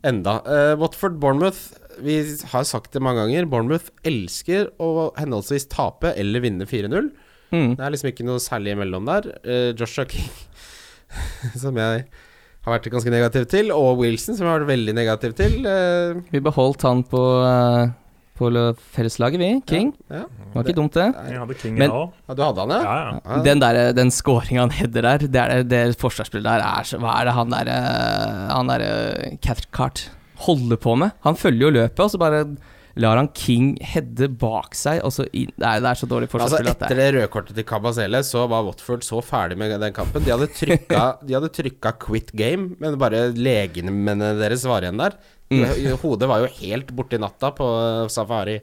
enda. Uh, Watford Bournemouth. Vi har sagt det mange ganger. Bournemouth elsker å henholdsvis tape eller vinne 4-0. Mm. Det er liksom ikke noe særlig imellom der. Uh, Joshua King, som jeg har vært ganske negativ til, og Wilson, som jeg har vært veldig negativ til. eh, Vi beholdt han på, eh, på felleslaget, vi. King. Ja, Det var ikke dumt, det. Jeg hadde King, Men- ja, du hadde han, ja? Ja, ja. Ja. Den, der, den scoringa han header der, det, er, det, det forsvarsspillet der er så Hva er det han derre Han derre Cathcart holder på med? Han følger jo løpet, og så bare lar han King heade bak seg, inn Nei, det er så dårlig Altså, forsvarsspill at etter det røde kortet til Kabasele, så var Watford så ferdig med den kampen. De hadde trykka, de hadde trykka 'quit game', men bare legene deres var igjen der. Mm. Hodet var jo helt borti natta på safari.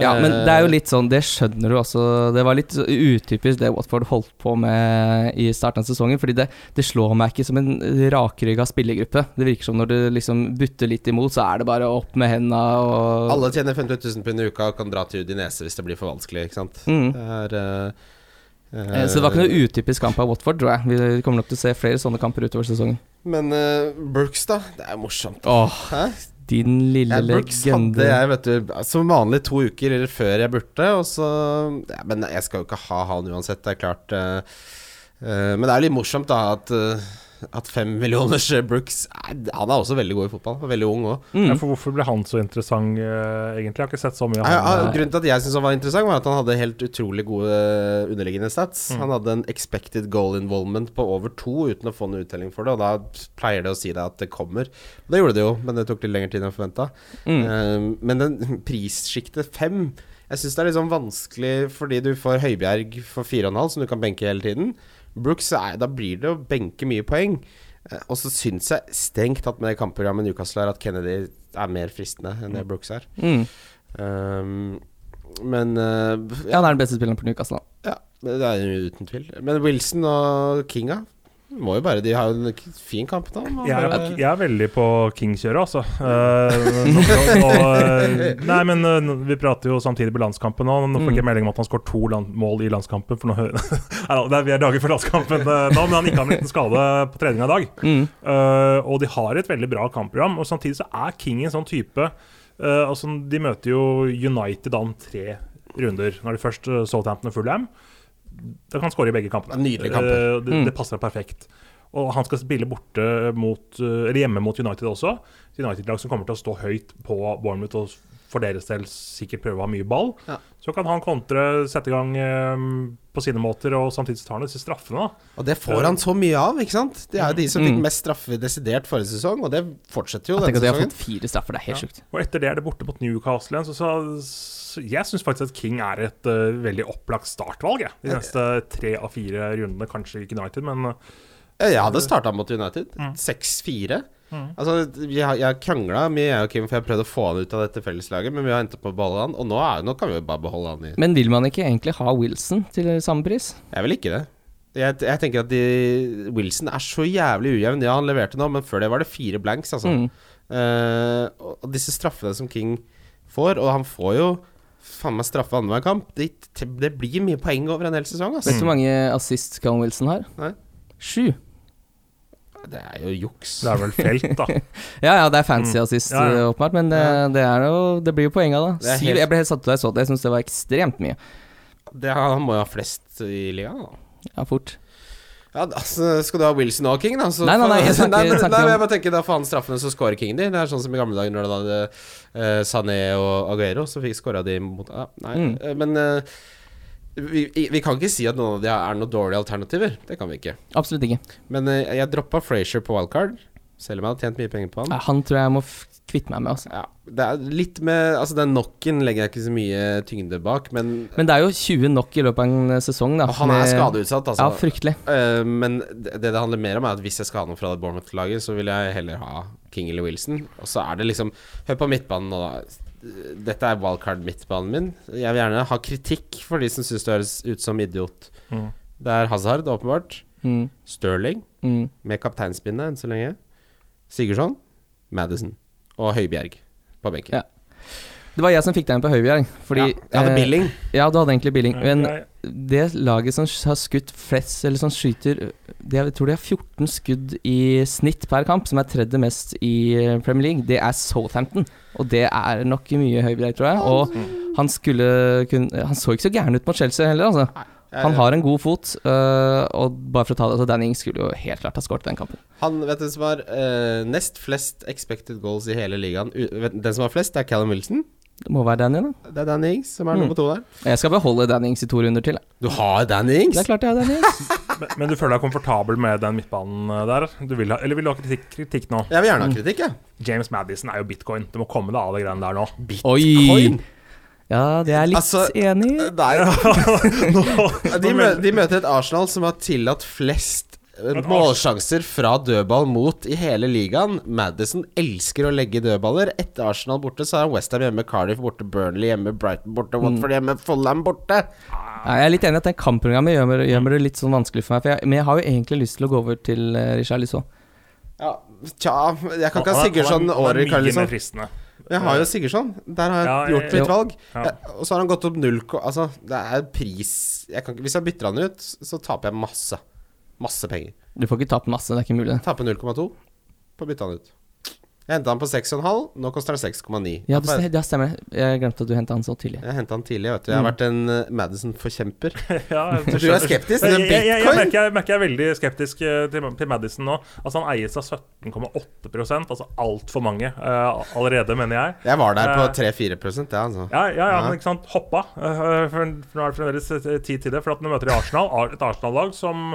Ja, men det er jo Eh, litt sånn, det skjønner du også. Det var litt utypisk det Watford holdt på med i starten av sesongen. Fordi det, det slår meg ikke som en rakrygga spillergruppe. Det virker som når du liksom butter litt imot, så er det bare opp med henda og Alle tjener 50 000 pund i uka og kan dra til Udinese hvis det blir for vanskelig, ikke sant. Mm. Det er uh, Eh, Så det var ikke noe utypisk kamp av Watford, tror jeg. Vi kommer nok til å se flere sånne kamper utover sesongen. Men uh, Brooks, da? Det er morsomt. Åh, Hæ? Din lille Ja, legende. jeg, vet du, som vanlig to uker før jeg burde, og så ja, Men jeg skal jo ikke ha han uansett, det er klart. Uh, uh, men det er litt morsomt, da, at, eh, at fem millioners Brooks er, Han er også veldig god i fotball, veldig ung òg. Mm. Ja, for hvorfor ble han så interessant, uh, egentlig? Jeg har ikke sett så mye av ham. ja, grunnen til at jeg syntes han var interessant, var at han hadde helt utrolig gode eh, underliggende stats. Mm. Han hadde en expected goal involvement på over to uten å få noen uttelling for det, og da pleier det å si deg at det kommer. Og det gjorde det jo, men det tok litt lengre tid enn forventa. Mm. Uh, men den prissjiktet fem Jeg syns det er litt sånn vanskelig fordi du får Høibjerg for 4,5, som du kan benke hele tiden. Brooks, er, da blir det å benke mye poeng. Eh, og så syns jeg strengt tatt med det kampprogrammet Newcastle har, at Kennedy er mer fristende enn det Brooks er. Mm. Um, men uh, Ja, han er den beste spilleren på Newcastle. ja, det er uten tvil. Men Wilson og Kinga må jo bare De har jo en fin kamp nå. Jeg er, jeg er veldig på King-kjøret, altså. Uh, nå- nå- nå- nei, men uh, vi prater jo samtidig på landskampen nå. Nå fikk jeg Mm. melding om at han skåret to mål i landskampen. For nå, da, det er, vi er dager før landskampen uh, nå, men han ikke har en liten skade på treninga i dag. Mm. Eh, og de har et veldig bra kampprogram. Og samtidig så er King en sånn type eh, altså De møter jo United om tre runder. Når de først uh, Southampton og Fulham. Da han skåre i begge kampene. Nydelige kamper. Eh, det, Mm. det passer perfekt. Og han skal spille borte mot, eh, eller hjemme mot United også. Et United-lag som kommer til å stå høyt på Bournemouth og for deres del sikkert prøve å ha mye ball. Ja. Så kan han kontre, sette i gang um, på sine måter, og samtidig tar han disse straffene. da. Og det får han så mye av, ikke sant? Det er jo de som fikk Mm. mest straffe desidert forrige sesong, og det fortsetter jo Jeg tenker at de har fått fire straffer, det er helt Ja. sjukt. Og etter det er det borte mot Newcastle igjen. Så, så, så jeg syns faktisk at King er et uh, veldig opplagt startvalg. jeg. De neste tre av fire rundene, kanskje ikke United, men uh, Jeg hadde starta mot United. Mm. 6-4. Mm. Altså, vi har, jeg krangla mye, jeg og Kim, for jeg har prøvd å få han ut av dette felleslaget, men vi har endt opp med å beholde han, og nå, er, nå kan vi jo bare beholde han i Men vil man ikke egentlig ha Wilson til samme pris? Jeg vil ikke det. Jeg, jeg tenker at de, Wilson er så jævlig ujevn. Ja, han leverte nå, men før det var det fire blanks, altså. Mm. Uh, og disse straffene som King får, og han får jo faen meg straffe annenhver kamp, det, det blir mye poeng over en hel sesong, Vet altså. du hvor mange assist Callum Wilson har? Nei. Sju. Det er jo juks. det er vel felt, da. Ja, ja, det er fancy Mm. assist, Ja, ja. eh, åpenbart, men det, det, er jo, det blir jo poenga, Det det. er Syv, helt- jeg ble helt satt ut da jeg så det. Jeg syns det var ekstremt mye. Det, han må jo ha flest i ligaen, da. Ja, fort. Ja, altså, Skal du ha Wilson og King, da? Så Nei, nei, nei, jeg snakker- nei, men, snakker nei, men jeg bare tenker Da faen straffene, så scorer King de. Det er sånn som i gamle dager når det hadde uh, Sané og Aguero, så fikk scora de mot ja, Nei, Mm. eh, men uh, vi, vi kan ikke si at noen av de er noen dårlige alternativer. Det kan vi ikke. Absolutt ikke. Men uh, jeg droppa Frazier på wildcard, selv om jeg hadde tjent mye penger på han. Han tror jeg må kvitte meg med, altså. Ja, det er litt med Altså, den knocken legger jeg ikke så mye tyngde bak, men, Men det er jo 20 nok i løpet av en eh, sesong, da. og han er med- skadeutsatt, altså. Ja, fryktelig. Uh, men det det handler mer om, er at hvis jeg skal ha noe fra det Bournemouth-laget, så vil jeg heller ha King eller Wilson. Og så er det liksom Hør på midtbanen nå, da. Dette er wildcard-midtbanen min. Jeg vil gjerne ha kritikk for de som syns det høres ut som idiot. Mm. Det er Hazard, åpenbart. Mm. Sterling, Mm. med kapteinspinnet enn så lenge. Sigurdsson, Madison og Høibjerg på benken. Ja. Det var jeg som fikk deg inn på Høibjerg. Fordi ja, jeg hadde eh, Billing. Ja, du hadde egentlig Billing. Men det laget som har skutt flest, eller som skyter de Jeg tror de har 14 skudd i snitt per kamp, som er tredje mest i eh, Premier League. Det er Southampton, og det er nok mye Høibjerg, tror jeg. Og han skulle kunne Han så ikke så gæren ut mot Chelsea heller, altså. Han har en god fot, uh, og bare for å ta det altså Danny Ings skulle jo helt klart ha skåret den kampen. Han vet du som har uh, nest flest expected goals i hele ligaen. Den som har flest, er Callum Wilson. Det må være Danny, da. Det er Danny Ings som er Mm. nummer to der. Jeg skal beholde Danny Ings i to runder til. jeg. Du har Danny Ings? Det er klart jeg har Danny Ings. Men, men du føler deg komfortabel med den midtbanen eh, der? Du vil ha, eller vil du ha kritikk, kritikk nå? Jeg vil gjerne ha kritikk, jeg. James Madison er jo bitcoin. Du må komme deg av de greiene der nå. Oi! Ja, det er jeg litt Altså, enig i. Nei. Nå- De, mø de møter et Arsenal som har tillatt flest eh, målsjanser fra dødball mot i hele ligaen. Madison elsker å legge dødballer. Etter Arsenal borte, så har Westham hjemme, Cardiff borte, Burnley hjemme, Brighton borte, Watford hjemme, Fulham borte. Ja, jeg er litt enig i at den kampprogrammet gjør, gjør meg det litt sånn vanskelig for meg. For jeg, men jeg har jo egentlig lyst til å gå over til uh, Richarlison. Ja, tja Jeg kan ikke ha Sigurdsson er- er mye Carlisson. Jeg har jo Sigurdsson. Der har jeg Ja, gjort mitt valg. Ja. Og så har han gått opp null Altså, det er pris jeg kan, Hvis jeg bytter han ut, så taper jeg masse. Masse penger. Du får ikke tapt masse, det er ikke mulig. Taper 0,2 på å bytte han ut. Jeg henta han på 6,5. Nå koster han 6,9. Ja, det, det stemmer. Jeg glemte at du henta han så tidlig. Jeg henta han tidlig, vet du. Jeg har vært en uh, Madison-forkjemper. Ja, Du er skeptisk til bitcoin? jeg, jeg, jeg, merker, jeg merker jeg er veldig skeptisk eh, til, til Madison nå. Altså Han eies av 17,8% altså altfor mange uh, allerede, mener jeg. Jeg var der på Eh. 3-4 ja, altså. Ja, ja, ja, Ja. men ikke sant, hoppa. Uh, for, for nå er det fremdeles eh, tid til det. For at nå møter i Arsenal, et Arsenal-lag som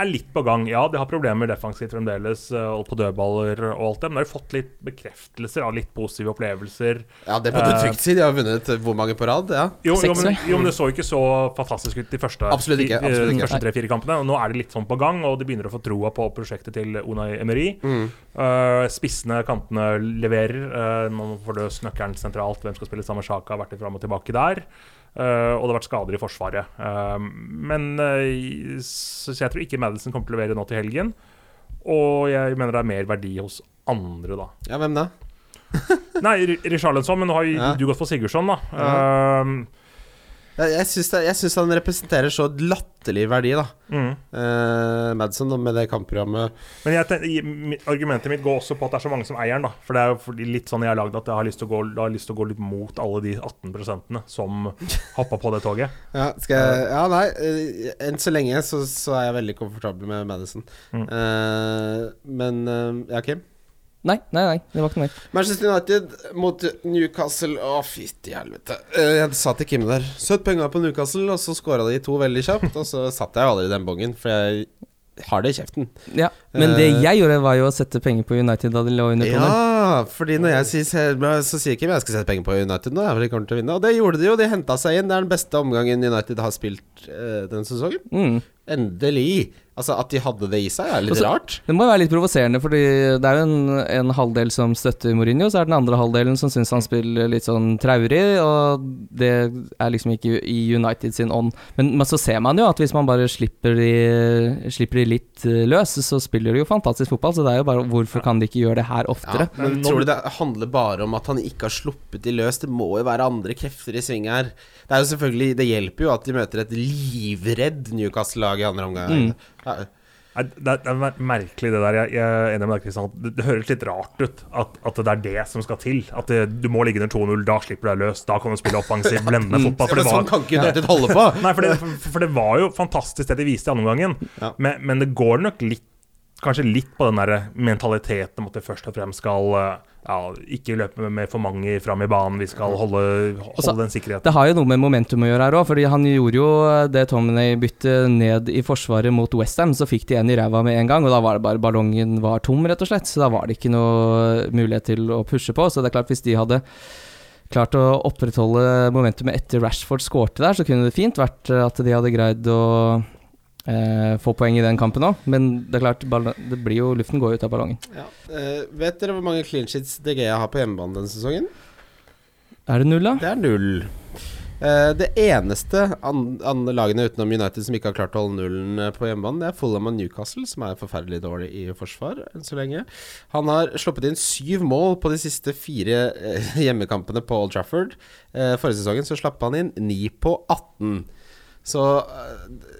er litt på gang. Ja, de har problemer defensivt fremdeles, eh, og på dødballer og alt det, men de har fått litt bekreftelser av litt positive opplevelser. Ja, det må du Eh. trygt si. De har vunnet hvor mange på rad? Ja. Jo, jo, men, jo, men det så ikke så fantastisk ut de første, Absolutt ikke, absolutt ikke. de første tre-fire kampene. Og nå er det litt sånn på gang, og de begynner å få troa på prosjektet til Unai Emery. Mm. Uh, spissene kantene leverer. Uh, man får løst nøkkelen sentralt. Hvem skal spille samme Sjaka? Vært litt fram og tilbake der. Uh, og det har vært skader i Forsvaret. Uh, men uh, så, jeg tror ikke Madison kommer til å levere nå til helgen. Og jeg mener det er mer verdi hos andre, da. ja, hvem da? Nei, Richarlison, men nå har jo Ja. du gått for Sigurdsson, da. Ja. Uh, Jeg, jeg syns han representerer så latterlig verdi, da. mm. Uh, Madison med det kampprogrammet. Men jeg, ten- argumentet mitt går også på at det er så mange som eier den. da For det er jo litt sånn jeg har lagd at jeg har lyst til å gå, jeg har lyst til å gå litt mot alle de 18% som hoppa på det toget. Ja, skal jeg, ja nei. eh, enn så lenge så, så er jeg veldig komfortabel med Madison. Mm. Uh, men uh, Ja, Kim? Nei, nei, nei, det var ikke noe mer. Manchester United mot Newcastle. Å, fytti helvete. Eh, jeg sa til Kim der Søtt penger på Newcastle, og så skåra de to veldig kjapt. Og så satt jeg aldri i den bongen, for jeg har det i kjeften. Ja, Men det Eh. jeg gjorde, var jo å sette penger på United da de lå under 2-0. Ja, fordi når jeg sier så sier Kim jeg skal sette penger på United nå. for de kommer til å vinne Og det gjorde de jo. De henta seg inn. Det er den beste omgangen United har spilt eh, denne sesongen. Mm. Endelig. Altså, at de hadde det i seg, er litt Og rart. Det må jo være litt provoserende, fordi det er jo en, en halvdel som støtter Mourinho, så er det den andre halvdelen som syns han spiller litt sånn traurig, og det er liksom ikke i United sin ånd. Men, men så ser man jo at hvis man bare slipper de, slipper de litt eh, løs, så spiller de jo fantastisk fotball, så det er jo bare hvorfor kan de ikke gjøre det her oftere? Ja, Men tror du det handler bare om at han ikke har sluppet de løs? Det må jo være andre krefter i sving her. Det er jo selvfølgelig Det hjelper jo at de møter et livredd Newcastle-lag i andre omgang. Mm. Det er, det er merkelig, det der. Jeg, jeg er enig med deg, Kristian. Det, det høres litt rart ut at, at det er det som skal til. At det, du må ligge under 2-0, da slipper du deg løs. Da kan du spille offensiv, blendende fotball. Ja, For men det sånn kan ikke United holde på. nei, for det, for, for det var jo fantastisk det de viste i andre omgangen. Ja. Men, men det går nok litt Kanskje litt på den der mentaliteten om at vi først og fremst skal eh, ja, ikke løpe med, for mange fram i banen. Vi skal holde, holde så- den sikkerheten. Det har jo noe med momentum å gjøre her òg, fordi han gjorde jo det Tomney-byttet ned i forsvaret mot Westham, så fikk de en i ræva med en gang, og da var det bare ballongen var tom, rett og slett. Så da var det ikke noe mulighet til å pushe på. Så det er klart, hvis de hadde klart å opprettholde momentumet etter Rashford skårte der, så kunne det fint vært at de hadde greid å eh, få poeng i den kampen òg. Men det er klart, det blir jo, luften går ut av ballongen. Ja. Eh, vet dere hvor mange clean sheets DG har på hjemmebane denne sesongen? Er det null, da? Det er null. Eh, det eneste an andre lagene utenom United som ikke har klart å holde nullen eh, på hjemmebane, det er Fulham og Newcastle, som er forferdelig dårlig i forsvar enn så lenge. Han har sluppet inn syv mål på de siste fire eh, hjemmekampene på Old Trafford. Eh, forrige sesongen så slapp han inn ni på 18. Så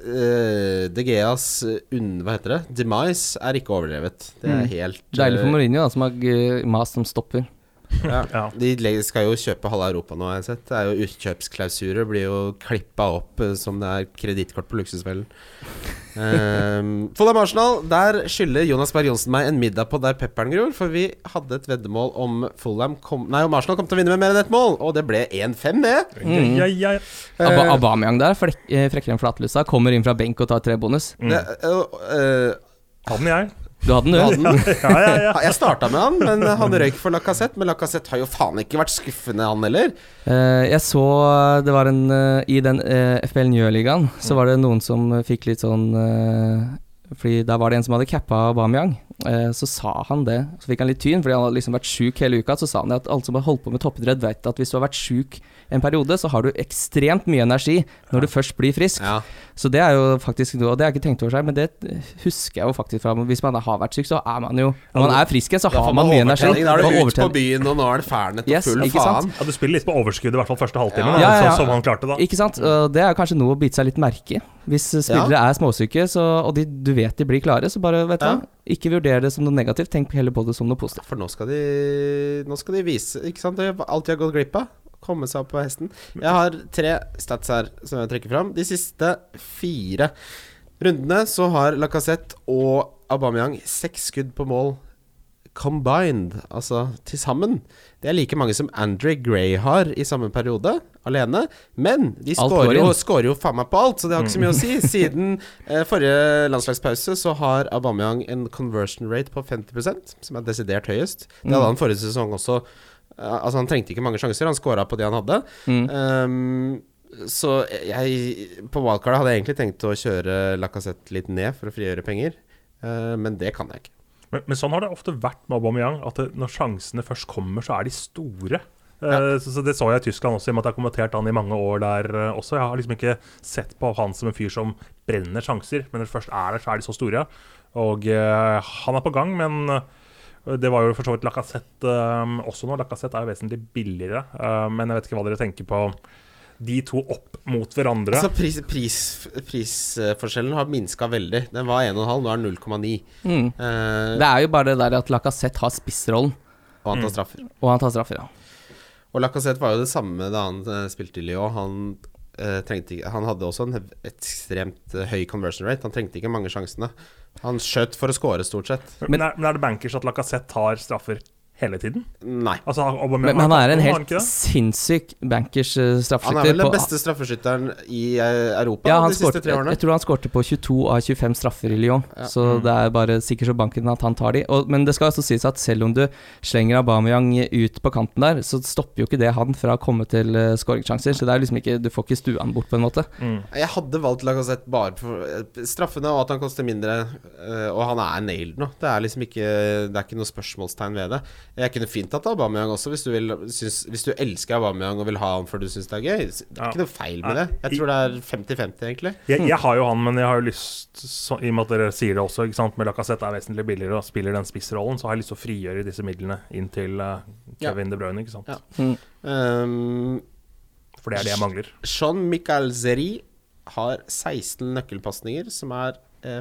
uh, De Geas un. Hva heter det? Demise er ikke overdrevet. Det er Mm. helt Deilig for eh, Mourinho, da, som har eh, mast som stopper. Ja. Ja. De skal jo kjøpe halve Europa nå, har jeg sett. Det er jo Utkjøpsklausurer blir jo klippa opp eh, som det er kredittkort på luksusfellen. Um, Fulham Arsenal, der skylder Jonas Berg Johnsen meg en middag på der pepperen gror. For vi hadde et veddemål om Fulham kom, Nei, om Arsenal kom til å vinne med mer enn ett mål. Og det ble 1-5, det. Mm. Ja, ja, ja. Aba Eh, Aubameyang der, eh, frekkere enn flatlusa, kommer inn fra benk og tar tre bonus. Mm. det, uh, uh, Han jeg. Du hadde den, øl? Ja, ja, ja. Jeg starta med han, men han røyk for Lacassette. Men Lacassette har jo faen ikke vært skuffende, han heller. Eh, jeg så det var en eh, I den uh, FBL Njø-ligaen så var det noen som eh, fikk litt sånn eh, Fordi der var det en som hadde cappa Aubameyang. Eh, så sa han det. Så fikk han litt tyn, fordi han hadde liksom vært sjuk hele uka. Så sa han det at alle som har holdt på med toppidrett, vet at hvis du har vært sjuk en periode, så har du ekstremt mye energi når du først blir frisk. Ja. Så det er jo faktisk noe, og det har jeg ikke tenkt over seg, men det husker jeg jo faktisk fra Hvis man har vært syk, så er man jo Når man er frisk igjen, så har man man mye energi. Da er du ute på byen, og nå er det fernet og Yes, full faen. ja, Du spiller litt på overskudd, i hvert fall første halvtimen, Ja. Ja, ja, ja. så- som han klarte da. Ikke sant? Det er kanskje noe å bite seg litt merke i. Hvis spillere er småsyke, så, og de, du vet de blir klare, så bare, vet du Ja. hva. Ikke vurder det som noe negativt, tenk heller på det som noe positivt. For nå skal de Nå skal de vise Ikke sant, alt de har gått glipp av. Komme seg opp på hesten. Jeg har tre stats her som jeg trekker fram. De siste fire rundene så har Lacassette og Aubameyang seks skudd på mål combined, altså til sammen. Det er like mange som Andre Gray har i samme periode, alene. Men de skårer scorer jo, scorer jo faen meg på alt, så det har ikke så mye å si. Siden eh, forrige landslagspause så har Aubameyang en conversion rate på 50% som er desidert høyest. Det hadde han forrige sesong også. Eh, altså Han trengte ikke mange sjanser, han scora på de han hadde. Mm. Um, så jeg På wildcard hadde jeg egentlig tenkt å kjøre Lacassette litt ned for å frigjøre penger, uh, men det kan jeg ikke. Men, men sånn har det ofte vært med Aubameyang, at det, når sjansene først kommer, så er de store. Eh, så, så Det så jeg i Tyskland også, i og med at jeg har kommentert han i mange år der uh, også. Jeg har liksom ikke sett på han som en fyr som brenner sjanser, men når det først er der, så er de så store. Og uh, han er på gang, men det var jo for så vidt Lacassette også nå. Lacassette er jo vesentlig billigere, men jeg vet ikke hva dere tenker på de to opp mot hverandre. Altså pris, pris, Prisforskjellen har minska veldig. Den var 1,5, nå er den 0,9. Mm. Uh, Det er jo bare det der at Lacassette har spissrollen, og han tar Mm. straffer. og han tar straffer, ja. Og Lacassette var jo det samme da han uh, spilte i Lyon. Han, uh, trengte han hadde også en ekstremt høy conversion rate. Han trengte ikke mange sjansene. Han skjøt for å score, stort sett. men, er, men er det bankers at Lacassette tar straffer hele tiden? Nei. Altså, Men, Aubameyang men han er en helt sinnssyk bankers straffeskytter. Han er vel den beste straffeskytteren i eh, Europa Ja, de siste skårte, tre årene. jeg tror han skårte på 22 av 25 straffer i Lyon. Ja. Så det er bare sikkert så banken at han tar de. Og, men det skal også sies at selv om du slenger Aubameyang ut på kanten der, så stopper jo ikke det han fra å komme til uh, skåringssjanser. Så det er liksom ikke, du får ikke stua han bort, på en måte. Mm. Jeg hadde valgt Lacassette bare for eh, straffene og at han koster mindre, eh, og han er nailed nå. Det er liksom ikke Det er ikke noe spørsmålstegn ved det. Jeg kunne fint tatt Aubameyang også, hvis du, vil, syns, hvis du elsker Aubameyang og vil ha han for du syns det er gøy. Det er Ja. ikke noe feil med det. Jeg tror det er 50-50, egentlig. Jeg, jeg har jo han, men jeg har jo lyst så, I og med at dere sier det også, ikke sant, med Lacassette er vesentlig billigere og spiller den spissrollen, så har jeg lyst til å frigjøre disse midlene inn til uh, Kevin De Bruyne, ikke sant. Ja. Mm. Um, For det er det jeg mangler. Jean Michael Zeri har 16 nøkkelpasninger, som er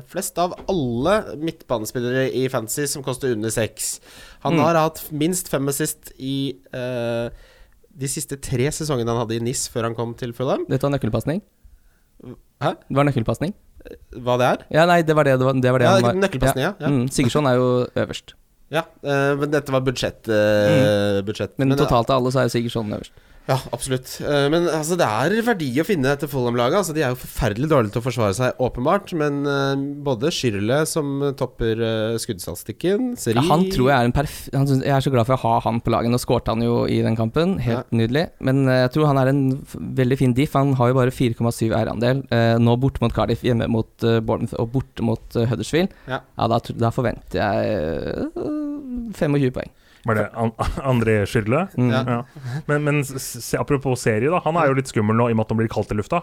flest av alle midtbanespillere i Fantasy som koster under 6. Han Mm. har hatt minst fem assist i eh, de siste tre sesongene han hadde i NIS før han kom til Fulham. Dette var nøkkelpasning. Hæ? Det var nøkkelpasning. Hva det er? Ja, nei, det var det, det, var, det, var det Ja, han var. nøkkelpasning, ja. ja. Mm, Sigurdsson er jo øverst. ja eh, men dette var budsjett. eh, budsjett. Men, Men, totalt av alle så er Sigurdsson øverst. Ja, absolutt. Eh, Men altså, det er verdi å finne etter Fulham-laget. Altså, de er jo forferdelig dårlige til å forsvare seg, åpenbart. Men uh, både Schirle, som topper uh, skuddstatistikken Seri Ja, han tror jeg er en perf... Han synes, jeg er så glad for å ha han på laget. Nå skårte han jo i den kampen, helt nydelig. Men uh, jeg tror han er en veldig fin diff. Han har jo bare 4,7 eierandel. Nå borte mot Cardiff, hjemme mot Bournemouth og borte mot Huddersfield. Ja. da, da forventer jeg uh, 25 poeng. Var det an André Schürrle? Mm. Ja. Ja. Men, men se, apropos serie, da. Han er jo litt skummel nå i og med at han blir kaldt i lufta.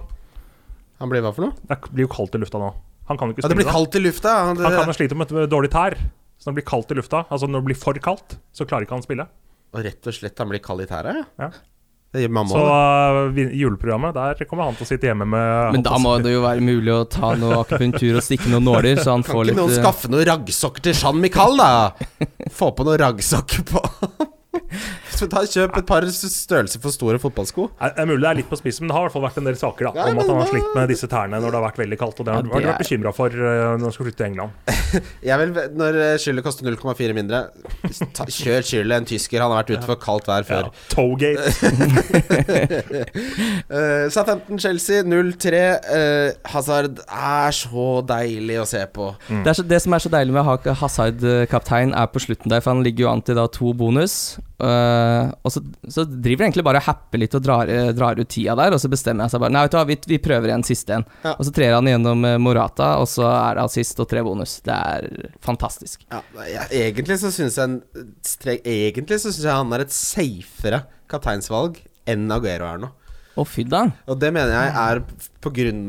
Han blir hva for noe? Det blir jo kaldt i lufta nå. Han kan jo ikke Ja, det blir kaldt i lufta. Han, det, Han kan jo slite med et dårlig tær. Så når det blir kaldt i lufta, altså når det blir for kaldt, så klarer ikke han å spille. og rett og slett han blir kald i tæra, ja. Så uh, juleprogrammet, der kommer han til å sitte hjemme med Men da må det jo være mulig å ta noe akupunktur og stikke noen nåler, så han Kan får ikke noen uh, skaffe noen raggsokker til Jean Michael, da? Få på noen raggsokker på Så ta Kjøp et par størrelser for store fotballsko. Det er mulig det er litt på spissen, men det har i hvert fall vært en del saker da, Ja, om at han har slitt med disse tærne når det har vært veldig kaldt. Og det har Ja, du vært er- bekymra for eh, når han skal flytte til England. Jeg vil, når eh, Schürrle koster 0,4 mindre, ta, kjør Schürrle, en tysker. Han har vært ute for kaldt vær før. Ja. Togate. Uh, Southampton-Chelsea 0-3. Eh, Hazard er så deilig å se på. Det, er så, det som er så deilig med å ha Hazard eh, kaptein, er på slutten der, for han ligger jo an til da to bonus. Eh, og så, så driver jeg egentlig bare og happer litt og drar, eh, drar ut tida der, og så bestemmer jeg seg bare Nei, vet du hva, vi, vi prøver igjen siste en. Ja. Og så trer han gjennom eh, Morata, og så er det assist og tre bonus. Det er fantastisk. Ja, ja, egentlig så syns jeg, Egentlig så syns jeg han er et safere kapteinsvalg enn Aguero er nå. Da. Og det mener jeg er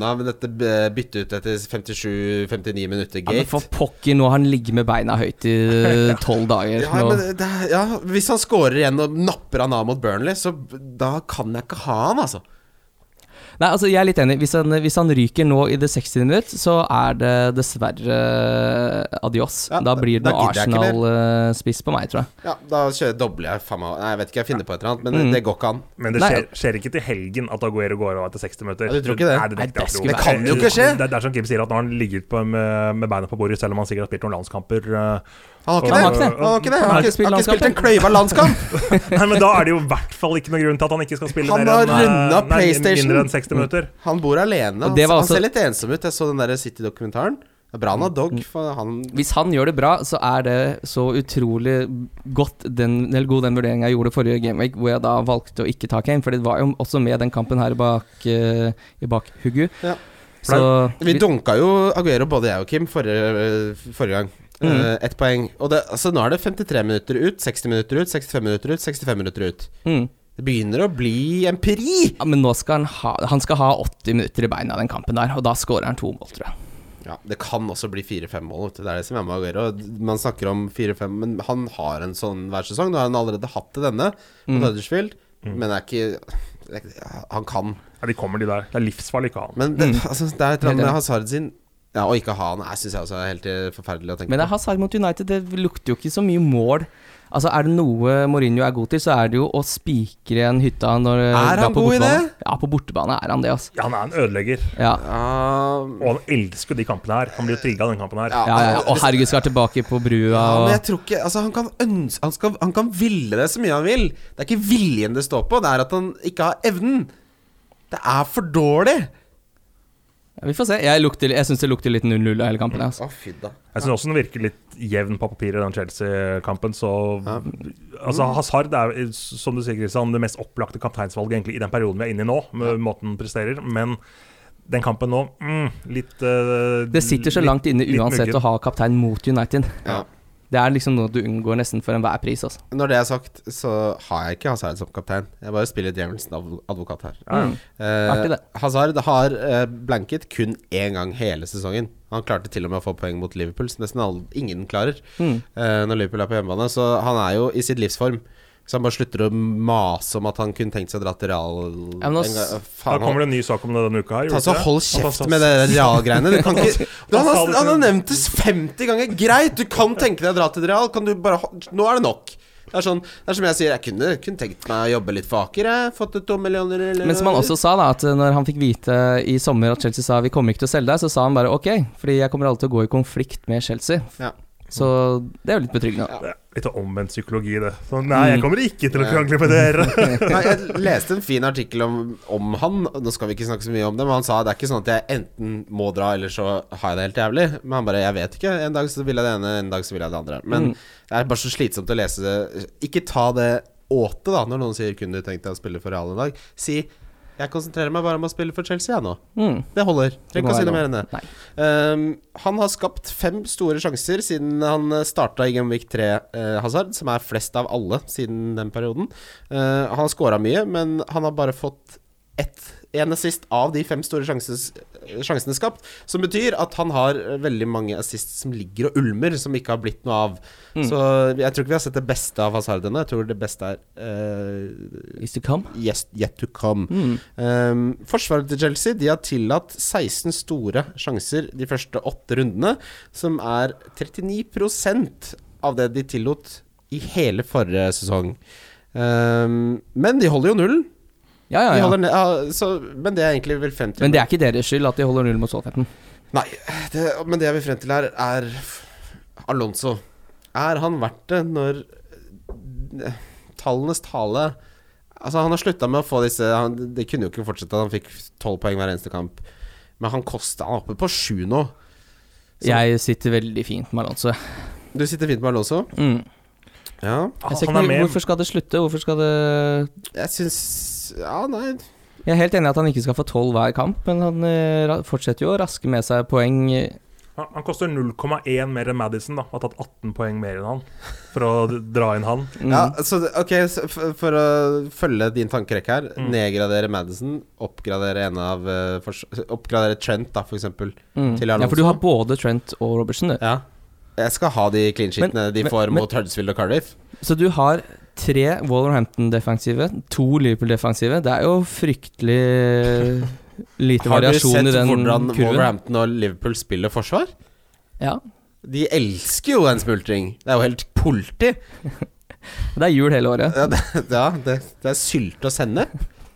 av dette byttet ut etter 57-59 minutter Ja, men gate. for pokker, nå har han ligget med beina høyt i tolv dager. Ja, men det, ja, hvis han scorer igjen og napper han av mot Burnley, så da kan jeg ikke ha han, altså. Nei, altså jeg er litt enig. Hvis han, hvis han ryker nå i det 60. minutt, så er det dessverre adios. Ja, da blir det noe. Arsenal-spiss på meg, tror jeg. Ja, Da kjører dobler jeg faen meg Nei, jeg vet ikke, jeg finner på et eller annet, men Mm. det går ikke an. Men det skjer, skjer ikke til helgen at Aguero går av etter 60 minutter. Ja, du tror ikke det? Nei, det, det, det Det kan jo ikke skje. Det, det er som Kim sier, at nå har han ligget på med, med beina på bordet, selv om han sikkert har spilt noen landskamper. eh. Han har ikke Han det. Han har ikke det. Han har ikke, han har ikke spilt en kløyva landskamp. Nei, men da er det jo i hvert fall ikke noe grunn til at han ikke skal spille Han mer har eh, nei, PlayStation. mindre enn 60 minutter. Han bor alene. Og Han, det var han ser litt ensom ut. Jeg så den der City-dokumentaren. Bra han har dog, for han Hvis han gjør det bra, så er det så utrolig godt den, eller god den vurderinga jeg gjorde forrige Gameweek, hvor jeg da valgte å ikke ta Kane. For det var jo også med den kampen her bak, uh, i bakhugget. Ja. Så Vi dunka jo Aguero, både jeg og Kim, forrige, forrige gang. Mm. Eh, Ett poeng. Og det, altså, nå er det 53 minutter ut, 60 minutter ut, 65 minutter ut, 65 minutter ut. mm. Det begynner å bli empiri! ja, Men nå skal han ha Han skal ha 80 minutter i beina den kampen der, og da scorer han to mål, tror jeg. Ja, Det kan også bli fire-fem mål. Det er det som er med Aguero. Man snakker om fire-fem, men han har en sånn hver sesong. Nå har han allerede hatt det denne, mot Mm. Huddersfield, men det er ikke det er- Han kan. Ja, de kommer, de der. Det er livsfarlig ikke å ha han. Men det, Mm. altså, det er et eller annet med. Hazard sin Ja, Og ikke ha han syns jeg også er helt eh, forferdelig å tenke Men det på. er Hazard mot United, det lukter jo ikke så mye mål. Altså Er det noe Mourinho er god til, så er det jo å spikre en hytta når Er da han på god i det? Ja, på bortebane er han det, altså. Ja, han er en ødelegger. Ja. Um, Og han elsker jo de kampene her. Han blir jo trigga av den kampen her. Ja. Ja, ja, ja. Og herregud skal tilbake på brua Ja, men jeg tror ikke Altså, han kan ønske han, skal, han kan ville det så mye han vil. Det er ikke viljen det står på, det er at han ikke har evnen. Det er for dårlig. Ja, Vi får se. Jeg, lukter, jeg syns det lukter litt 0-0 av hele kampen. Altså. Å, fy da. Jeg syns også den virker litt jevn på papiret, den Chelsea-kampen. Så Ja. Altså, Hazard er, som du sier, Christian, det mest opplagte kapteinsvalget egentlig i den perioden vi er inne i nå, med måten han presterer. Men den kampen nå, mm, litt eh, Det sitter så litt- langt inne litt uansett muggen. å ha kaptein mot United. Ja. Det er liksom noe du unngår nesten for enhver pris. Altså. Når det er sagt, så har jeg ikke Hazard som kaptein. Jeg bare spiller djevelens advokat her. Mm. Eh, Hazard har eh, blanket kun én gang hele sesongen. Han klarte til og med å få poeng mot Liverpool, som nesten alle, ingen klarer Mm. eh, når Liverpool er på hjemmebane. Så han er jo i sitt livsform. Så han bare slutter å mase om at han kunne tenkt seg å dra til Real Ja, nå en gang. Da kommer det en ny sak om det denne uka her. Ta så Hold kjeft med det Real-greiene. Du kan ikke du, han, Han har, han har nevnt det 50 ganger. Greit, du kan tenke deg å dra til Real. Kan du bare Nå er det nok. Det er, sånn, det er som jeg sier, jeg kunne, kunne tenkt meg å jobbe litt for Aker. Fått to millioner eller Men som han også sa, da at når han fikk vite i sommer at Chelsea sa vi kommer ikke til å selge deg, så sa han bare ok, fordi jeg kommer alltid til å gå i konflikt med Chelsea. Ja. Så det er jo litt betryggende. Ja. Det Litt omvendt psykologi, det. Så, nei, jeg Mm. kommer ikke til å krangle med dere. Nei, jeg leste en fin artikkel om, om han. Nå skal vi ikke snakke så mye om det, men han sa det er ikke sånn at jeg enten må dra, eller så har jeg det helt jævlig. Men han bare Jeg vet ikke. En dag så vil jeg det ene, en dag så vil jeg det andre. Men Mm. det er bare så slitsomt å lese det. Ikke ta det åte, da, når noen sier 'kunne du tenkt deg å spille for Real en dag'? Si 'jeg konsentrerer meg bare om å spille for Chelsea', jeg nå. Mm. Det holder. Trenger ikke å si noe mer enn det. Um, han har skapt fem store sjanser siden han starta i Game 3, uh, Hazard, som er flest av alle siden den perioden. Uh, han har scora mye, men han har bare fått ett en assist av de fem store sjanses, sjansene skapt. Som betyr at han har eh, veldig mange assists som ligger og ulmer, som ikke har blitt noe av. Mm. Så jeg tror ikke vi har sett det beste av Hazard ennå. Jeg tror det beste er uh, Is to come. yes, yet to come. Mm. Um, forsvaret til Chelsea De har tillatt 16 store sjanser de første åtte rundene, som er 39% av det de tillot i hele forrige sesong. Um, men de holder jo nullen. Ja, ja, ja. holder ja, så, men det er egentlig vel frem til Men det er ikke deres skyld at de holder null mot Southampton. Nei, det, men det jeg vil frem til her, er Alonso. Er han verdt det når eh, tallenes tale Altså, han har slutta med å få disse han, Det kunne jo ikke fortsette, at han fikk tolv poeng hver eneste kamp. Men han kosta Han er oppe på sju nå. Så- Jeg sitter veldig fint med Alonso. Du sitter fint med Alonso? Mm. Ja. Jeg ser Han ikke er med hvorfor skal det slutte? Hvorfor skal det Jeg syns Ja, nei Jeg er helt enig i at han ikke skal få tolv hver kamp, men han eh, fortsetter jo å raske med seg poeng. Han, han koster 0,1 mer enn Madison, da. Han Har tatt 18 poeng mer enn han. For å dra inn han. Mm. Ja, så ok, så for, for å følge din tankerekke her. Mm. Nedgradere Madison, oppgradere en av for, Oppgradere Trent, da, for eksempel. Mm. Ja, for du har både Trent og Robertson, du. Ja. Jeg skal ha de clean sheetene de får men- mot Huddersfield og Cardiff. Så du har tre Wallerhampton-defensive, to Liverpool-defensive. Det er jo fryktelig lite Har du sett hvordan kurven. Wolverhampton og Liverpool spiller forsvar? Ja. De elsker jo en smultring. Det er jo helt politi. Det er jul hele året. Ja, det, ja, det, det er sylte og sende.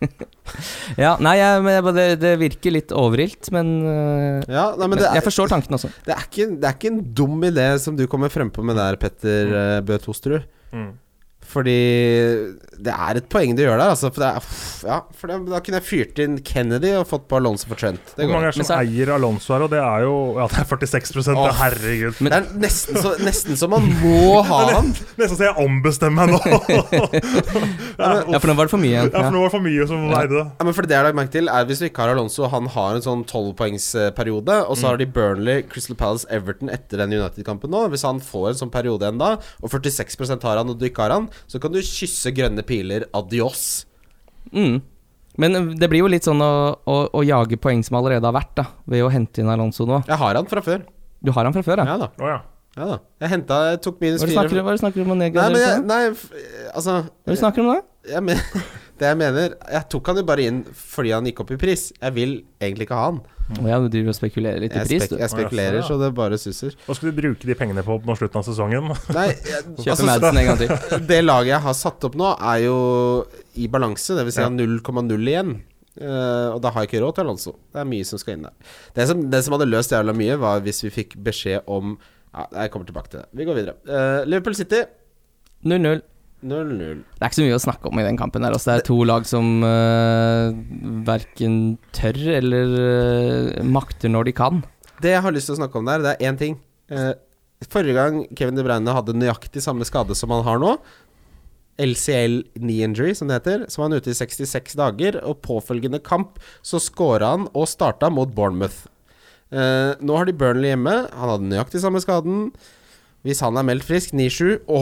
Ja, nei, jeg, men jeg, det, det virker litt overilt, men, øh, Ja, nei, men men det jeg forstår tanken også. det, er ikke, det er ikke en dum idé som du kommer frempå med der, Petter uh, Bø Tosterud. Mm. Fordi det er et poeng du gjør der, altså. For det er, ja, for det, da kunne jeg fyrt inn Kennedy og fått på Alonso for Trent. Det Hvor mange er det som så er- eier Alonso her? Og det er jo Ja, det er 46 Åh. Herregud. det er nesten så, nesten så man må ha han. Nesten så jeg ombestemmer meg nå. ja, Ja, for nå var det for mye Ja, ja, for nå var det for mye som eide det. Ja, men for det jeg har lagt merke til Er Hvis du ikke har Alonso Han har en sånn 12-poengsperiode Og så har de Burnley, Crystal Palace, Everton Etter den United-kampen nå Hvis han får en sånn periode igjen da Og 46% har han og du ikke har han Så kan du kysse grønne piler Adios Mm. Men øh, det blir jo litt sånn å, å, å jage poeng som allerede har vært, da, ved å hente inn Alonso nå. Jeg har han fra før Du har han fra før, ja? Ja da, Oh, ja. ja da Jeg henta jeg tok minus Hva fire hva er snakker du om Nei, men jeg, nei, f- altså Hva er snakker du om da? jeg men, Det jeg mener Jeg tok han jo bare inn fordi han gikk opp i pris Jeg vil egentlig ikke ha han Mm. ja, du driver og spekulerer litt i pris, du. jeg spekulerer ja, så så det bare susser Hva skal du bruke de pengene på på slutten av sesongen? Nei, jeg, Kjøper altså, Madison en gang til. Det laget jeg har satt opp nå, er jo i balanse. Det vil si Ja. jeg har 0,0 igjen. Uh, og da har jeg ikke råd til Alonso. Det er mye som skal inn der. Det som, det som hadde løst jævla mye, var hvis vi fikk beskjed om ja, Jeg kommer tilbake til det. Vi går videre. Uh, Liverpool City 0-0. 0-0. Det er ikke så mye å snakke om i den kampen her. Altså, det er to lag som uh, verken tør eller uh, makter når de kan. Det jeg har lyst til å snakke om der, det er én ting. Uh, forrige gang Kevin De Bruyne hadde nøyaktig samme skade som han har nå, LCL knee injury, som det heter, var han ute i 66 dager, og påfølgende kamp så scora han og starta mot Bournemouth. Eh, nå har de Burnley hjemme. Han hadde nøyaktig samme skaden. Hvis han er meldt frisk, 9-7 Å,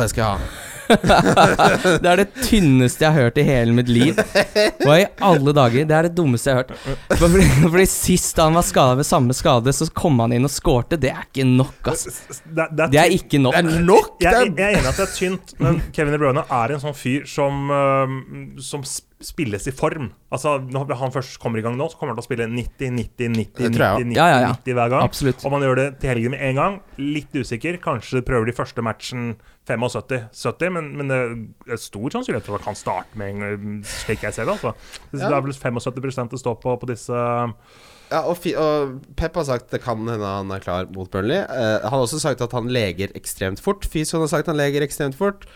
det skal jeg ha! Det er det tynneste jeg har hørt i hele mitt liv. Hva i alle dager? Det er det dummeste jeg har hørt. Fordi, fordi Sist han var skada ved samme skade, så kom han inn og skårte. Det er ikke nok, ass. Det, det Det er ikke nok. Det er nok! Det Jeg, er, jeg er enig i at det er tynt, men Kevin De Bruyne er en sånn fyr som, som sp- spilles i form. Altså, Når han først kommer i gang nå, så kommer han til å spille 90, 90, 90, 90, 90, Ja, ja, ja. 90 hver gang. Absolutt. Og man gjør det til helgen med en gang, litt usikker. Kanskje prøver de første matchen 75-70, men, men det er stor sannsynlighet for at han kan starte med en slik jeg ser det. Altså. Det Ja. er vel 75 det står på på disse ja, og, fi, og Pep har sagt det kan hende han er klar mot Burnley. Uh, han har også sagt at han leger ekstremt fort. Fysioen har sagt han leger ekstremt fort.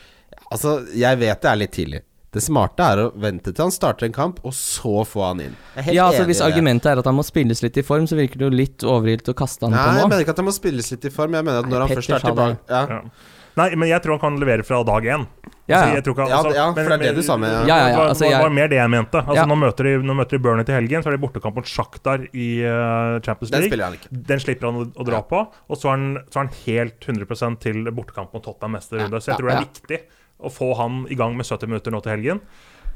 Altså, jeg vet det er litt tidlig. Det smarte er å vente til han starter en kamp, og så få han inn. Jeg Ja, altså Hvis argumentet er at han må spilles litt i form, så virker det jo litt overilt å kaste han Nei, jeg på nå. mener ikke at han må spilles litt i form. Jeg mener at Nei, når han Petter først er det. tilbake ja. ja. Nei, men jeg tror han kan levere fra dag én. Ja, Altså, ja. Altså, tror ikke, Ja, altså, ja, for det er det du sa med- Ja, ja, ja, Det var, altså, var, var mer det jeg mente. Altså, Ja. nå, møter de, nå møter de Burnley til helgen, så er det bortekamp mot Shakhtar i uh, Champions Den League. spiller han ikke. Den slipper han å, å dra Ja. på. Og så er, han, så er han helt 100% til bortekamp mot Tottenham neste runde. Så jeg ja, tror det er ja. viktig å få han i gang med 70 minutter nå til helgen.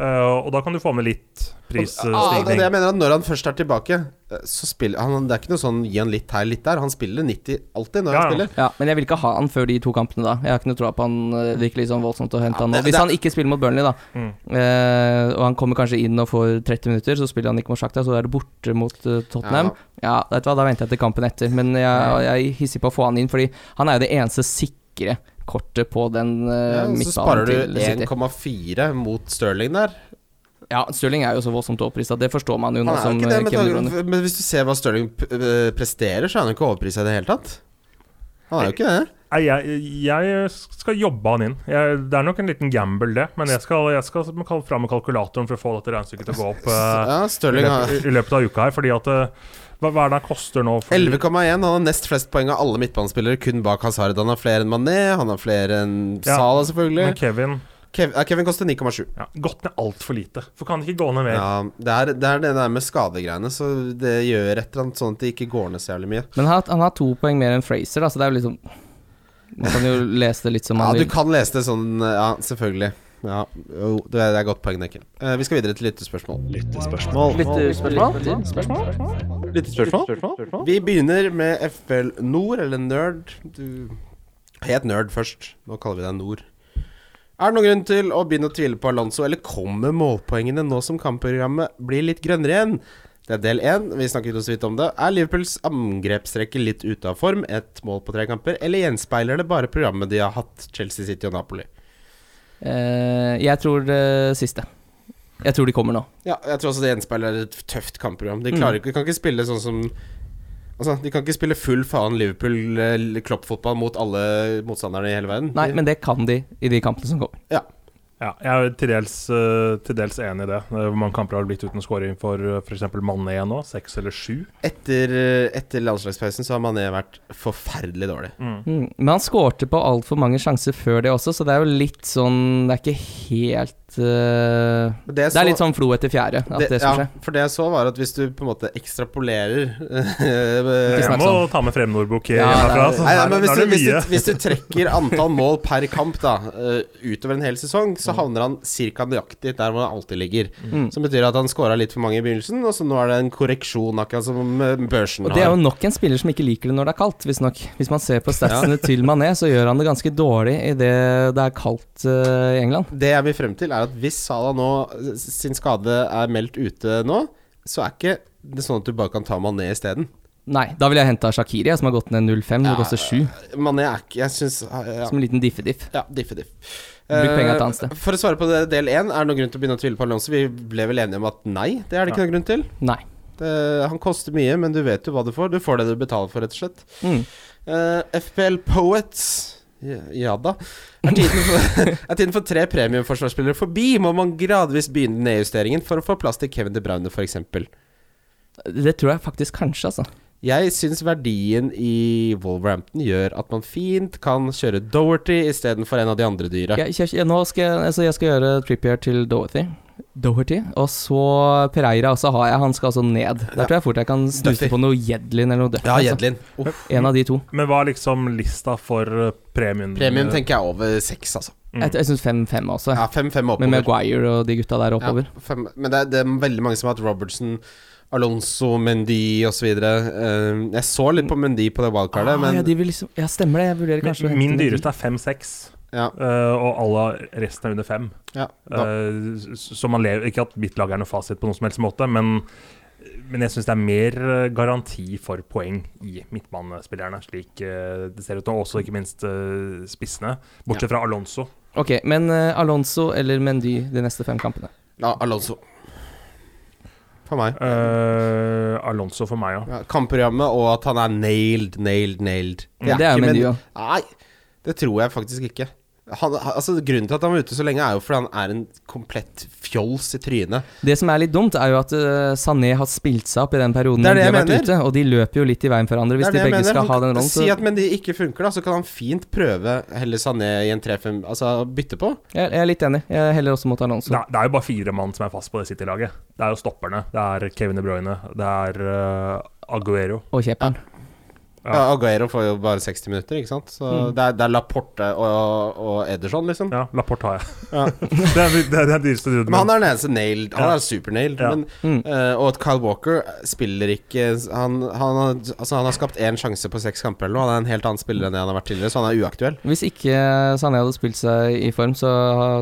Uh, og da kan du få med litt Ja, det er det prisstigning. jeg mener at Når han først er tilbake, eh, så spiller han Det er ikke noe sånn gi han litt her, litt der. Han spiller 90 alltid når Ja, han spiller. Ja, Men jeg vil ikke ha han før de to kampene, da. Jeg har ikke noe tro på han virkelig virker litt sånn voldsomt å hente Ja, han nå. Hvis det- han ikke spiller mot Burnley, da, Mm. uh, og han kommer kanskje inn og får 30 minutter, så spiller han ikke mot Shakhtar, så er det borte mot uh, Tottenham. Ja, vet du hva, da venter jeg til kampen etter. Men jeg, jeg hisser på å få han inn, fordi han er jo det eneste sikre kortet på den uh, Ja, så sparer du 1,4 mot Stirling der. Ja, Stirling er jo så voldsomt overprisa, det forstår man jo nå som det, men, Bruyne. men hvis du ser hva Stirling eh, presterer, så er han jo ikke overprisa i det hele tatt. Han er jo ikke det. Nei, jeg, jeg skal jobbe han inn. Jeg, det er nok en liten gamble, det. Men jeg skal, jeg skal fram med kalkulatoren for å få dette regnestykket til å gå opp uh, Ja, i, løpet, i løpet av uka her. Fordi at eh, hva, hva er det han koster nå? 11,1. Han har nest flest poeng av alle midtbanespillere, kun bak Hazard. Han har flere enn Mané, han har flere enn Ja, Salah, selvfølgelig. Men Kevin Kevin, ja, Kevin koster 9,7. ja, Gått ned altfor lite. For kan det ikke gå ned mer? Ja, det er, det er det der med skadegreiene, så det gjør et eller annet sånn at det ikke går ned så jævlig mye. Men han, har- han har to poeng mer enn Fraser, da, så det er jo liksom Man kan jo lese det litt som man Ja, man du kan lese det sånn, ja, selvfølgelig. Ja, oh, det er, det er godt poeng, Nekken. Uh, vi skal videre til lyttespørsmål. Lyttespørsmål? Vi begynner med FPL Nord, eller Nerd. Du het Nerd først. Nå kaller vi deg Nord. Er det noen grunn til å begynne å tvile på Alonso, eller kommer målpoengene nå som kampprogrammet blir litt grønnere igjen? Det er del én. Vi snakket jo så vidt om det. Er Liverpools angrepsrekke litt ute av form? Ett mål på tre kamper? Eller gjenspeiler det bare programmet de har hatt, Chelsea City og Napoli? Uh, jeg tror det siste. Jeg tror de kommer nå. Ja, jeg tror også det gjenspeiler et tøft kampprogram. De Mm. klarer ikke, de kan ikke spille sånn som Altså, De kan ikke spille full faen Liverpool-kloppfotball mot alle motstanderne i hele verden. Nei, men det kan de i de kampene som kommer. Ja, jeg er til dels, eh, til dels enig i det. Eh, Hvor mange kamper har det blitt uten scoring for f.eks. Mané nå? Seks eller sju? etter, etter landslagspausen så har Mané vært forferdelig dårlig. Mm. Mm. Men han skårte på altfor mange sjanser før det også, så det er jo litt sånn Det er ikke helt eh, Men Det er litt sånn flo etter fjære at det, skal ja, skje. for det jeg så, var at hvis du på en måte ekstrapolerer Jeg må sånn. ta med Frem-Nordbukk Ja, herfra. det er- så Nei, nei, men hvis du, hvis, du, hvis du trekker antall mål per kamp da eh, utover en hel sesong, så havner han ca. nøyaktig der hvor han alltid ligger. Mm. Som betyr at han scora litt for mange i begynnelsen, og så nå er det en korreksjon, akkurat som eh, børsen Og det er jo nok en spiller som ikke liker det når det er kaldt, visstnok. Hvis man ser på statsene til Mané, så gjør han det ganske dårlig idet det er kaldt uh, i England. Det jeg vil frem til, er at hvis Salah nå eh, sin skade er meldt ute nå, så er ikke det sånn at du bare kan ta Mané isteden. Nei, da ville jeg henta Shakiri, som har gått ned 0,5. Det koster 7. Mané er ikke Jeg syns ja, Som en liten diffediff. ja, diffediff. Bruk penga Eh, annet sted. For å svare på det, del én, er det noen grunn til å begynne å tvile på Alonso? Vi ble vel enige om at nei, det er det ikke noen grunn til. Nei. Det, han koster mye, men du vet jo hva du får. Du får det du betaler for, rett og slett. Mm. Uh, FPL Poets ja, ja da. Er tiden, for, er tiden for tre premiumforsvarsspillere forbi? Må man gradvis begynne nedjusteringen for å få plass til Kevin De Bruyne, f.eks.? Det tror jeg faktisk kanskje, altså. Jeg syns verdien i Wolverhampton gjør at man fint kan kjøre Doherty istedenfor en av de andre dyra. Ja, jeg, jeg, nå skal jeg, altså jeg skal gjøre Trippier til Dorothy. Doherty. Og så Pereira også har jeg. Han skal altså ned. Der tror jeg fort jeg kan snuse på noe Jedlin eller noe Duffy. Ja, altså. Jedlin. Altså. En av de to. Men hva er liksom lista for premien? premium? Premium tenker jeg over seks, altså. Mm. Jeg, jeg syns 5-5 også. Ja, fem-fem Med. Maguire og de gutta der oppover. Ja, fem, men det er, det er veldig mange som har hatt Robertson, Alonso, Mendy osv. Uh, jeg så litt på Mendy på det wildcardet, ah, men ja, de vil liksom, ja, stemmer det. Jeg vurderer kanskje Min, min dyreste er 5-6, ja, og alle resten er under fem. ja, uh, så man lever Ikke at mitt lag er noe fasit på noen som helst måte, men, men jeg syns det er mer eh, garanti for poeng i midtbanespillerne, slik uh, det ser ut nå. Også ikke minst spissene, bortsett fra Alonso. Ok, men Alonso eller Mendy de neste fem kampene? ja, Alonso. For meg. Eh, Alonso for meg, ja. Ja, kampprogrammet og at han er nailed, nailed, nailed. Ja, det er jo ikke Mendy Men- òg. Nei, det tror jeg faktisk ikke. Han, altså Grunnen til at han var ute så lenge, er jo fordi han er en komplett fjols i trynet. Det som er litt dumt, er jo at uh, Sané har spilt seg opp i den perioden Det er de det har jeg vært mener. ute, og de løper jo litt i veien for hverandre hvis Det de begge skal skal ha den rollen. Si at men de ikke funker, da, så kan han fint prøve heller Sané i en 3-5 Altså bytte på. jeg, jeg er litt enig. Jeg heller også mot Alonso. Det det er jo bare fire mann som er fast på det City-laget. Det er jo stopperne. Det er Kevin De Bruyne. Det er uh, Aguero. Og Kjeperen. Ja. Aguero får jo bare 60 minutter, ikke sant. Så Mm. det, er, det er Laporte og, og Ederson, liksom. Ja, Laporte har jeg. Ja. det er det er det dyreste duden Men han er den eneste nailed. Han Ja. er super-nailed. Ja. Men, Mm. uh, og at Kyle Walker spiller ikke han, han, har, altså, han har skapt én sjanse på seks kamper eller noe. Han er en helt annen spiller enn det han har vært tidligere, så han er uaktuell. Hvis ikke Sané hadde spilt seg i form, så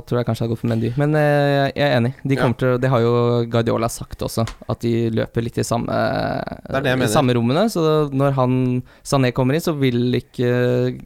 tror jeg kanskje jeg hadde gått for Mendy. Men uh, jeg er enig. De Ja. til, det har jo Guardiola sagt også, at de løper litt i samme, det det samme rommene. Så når han Sané kommer inn, så vil ikke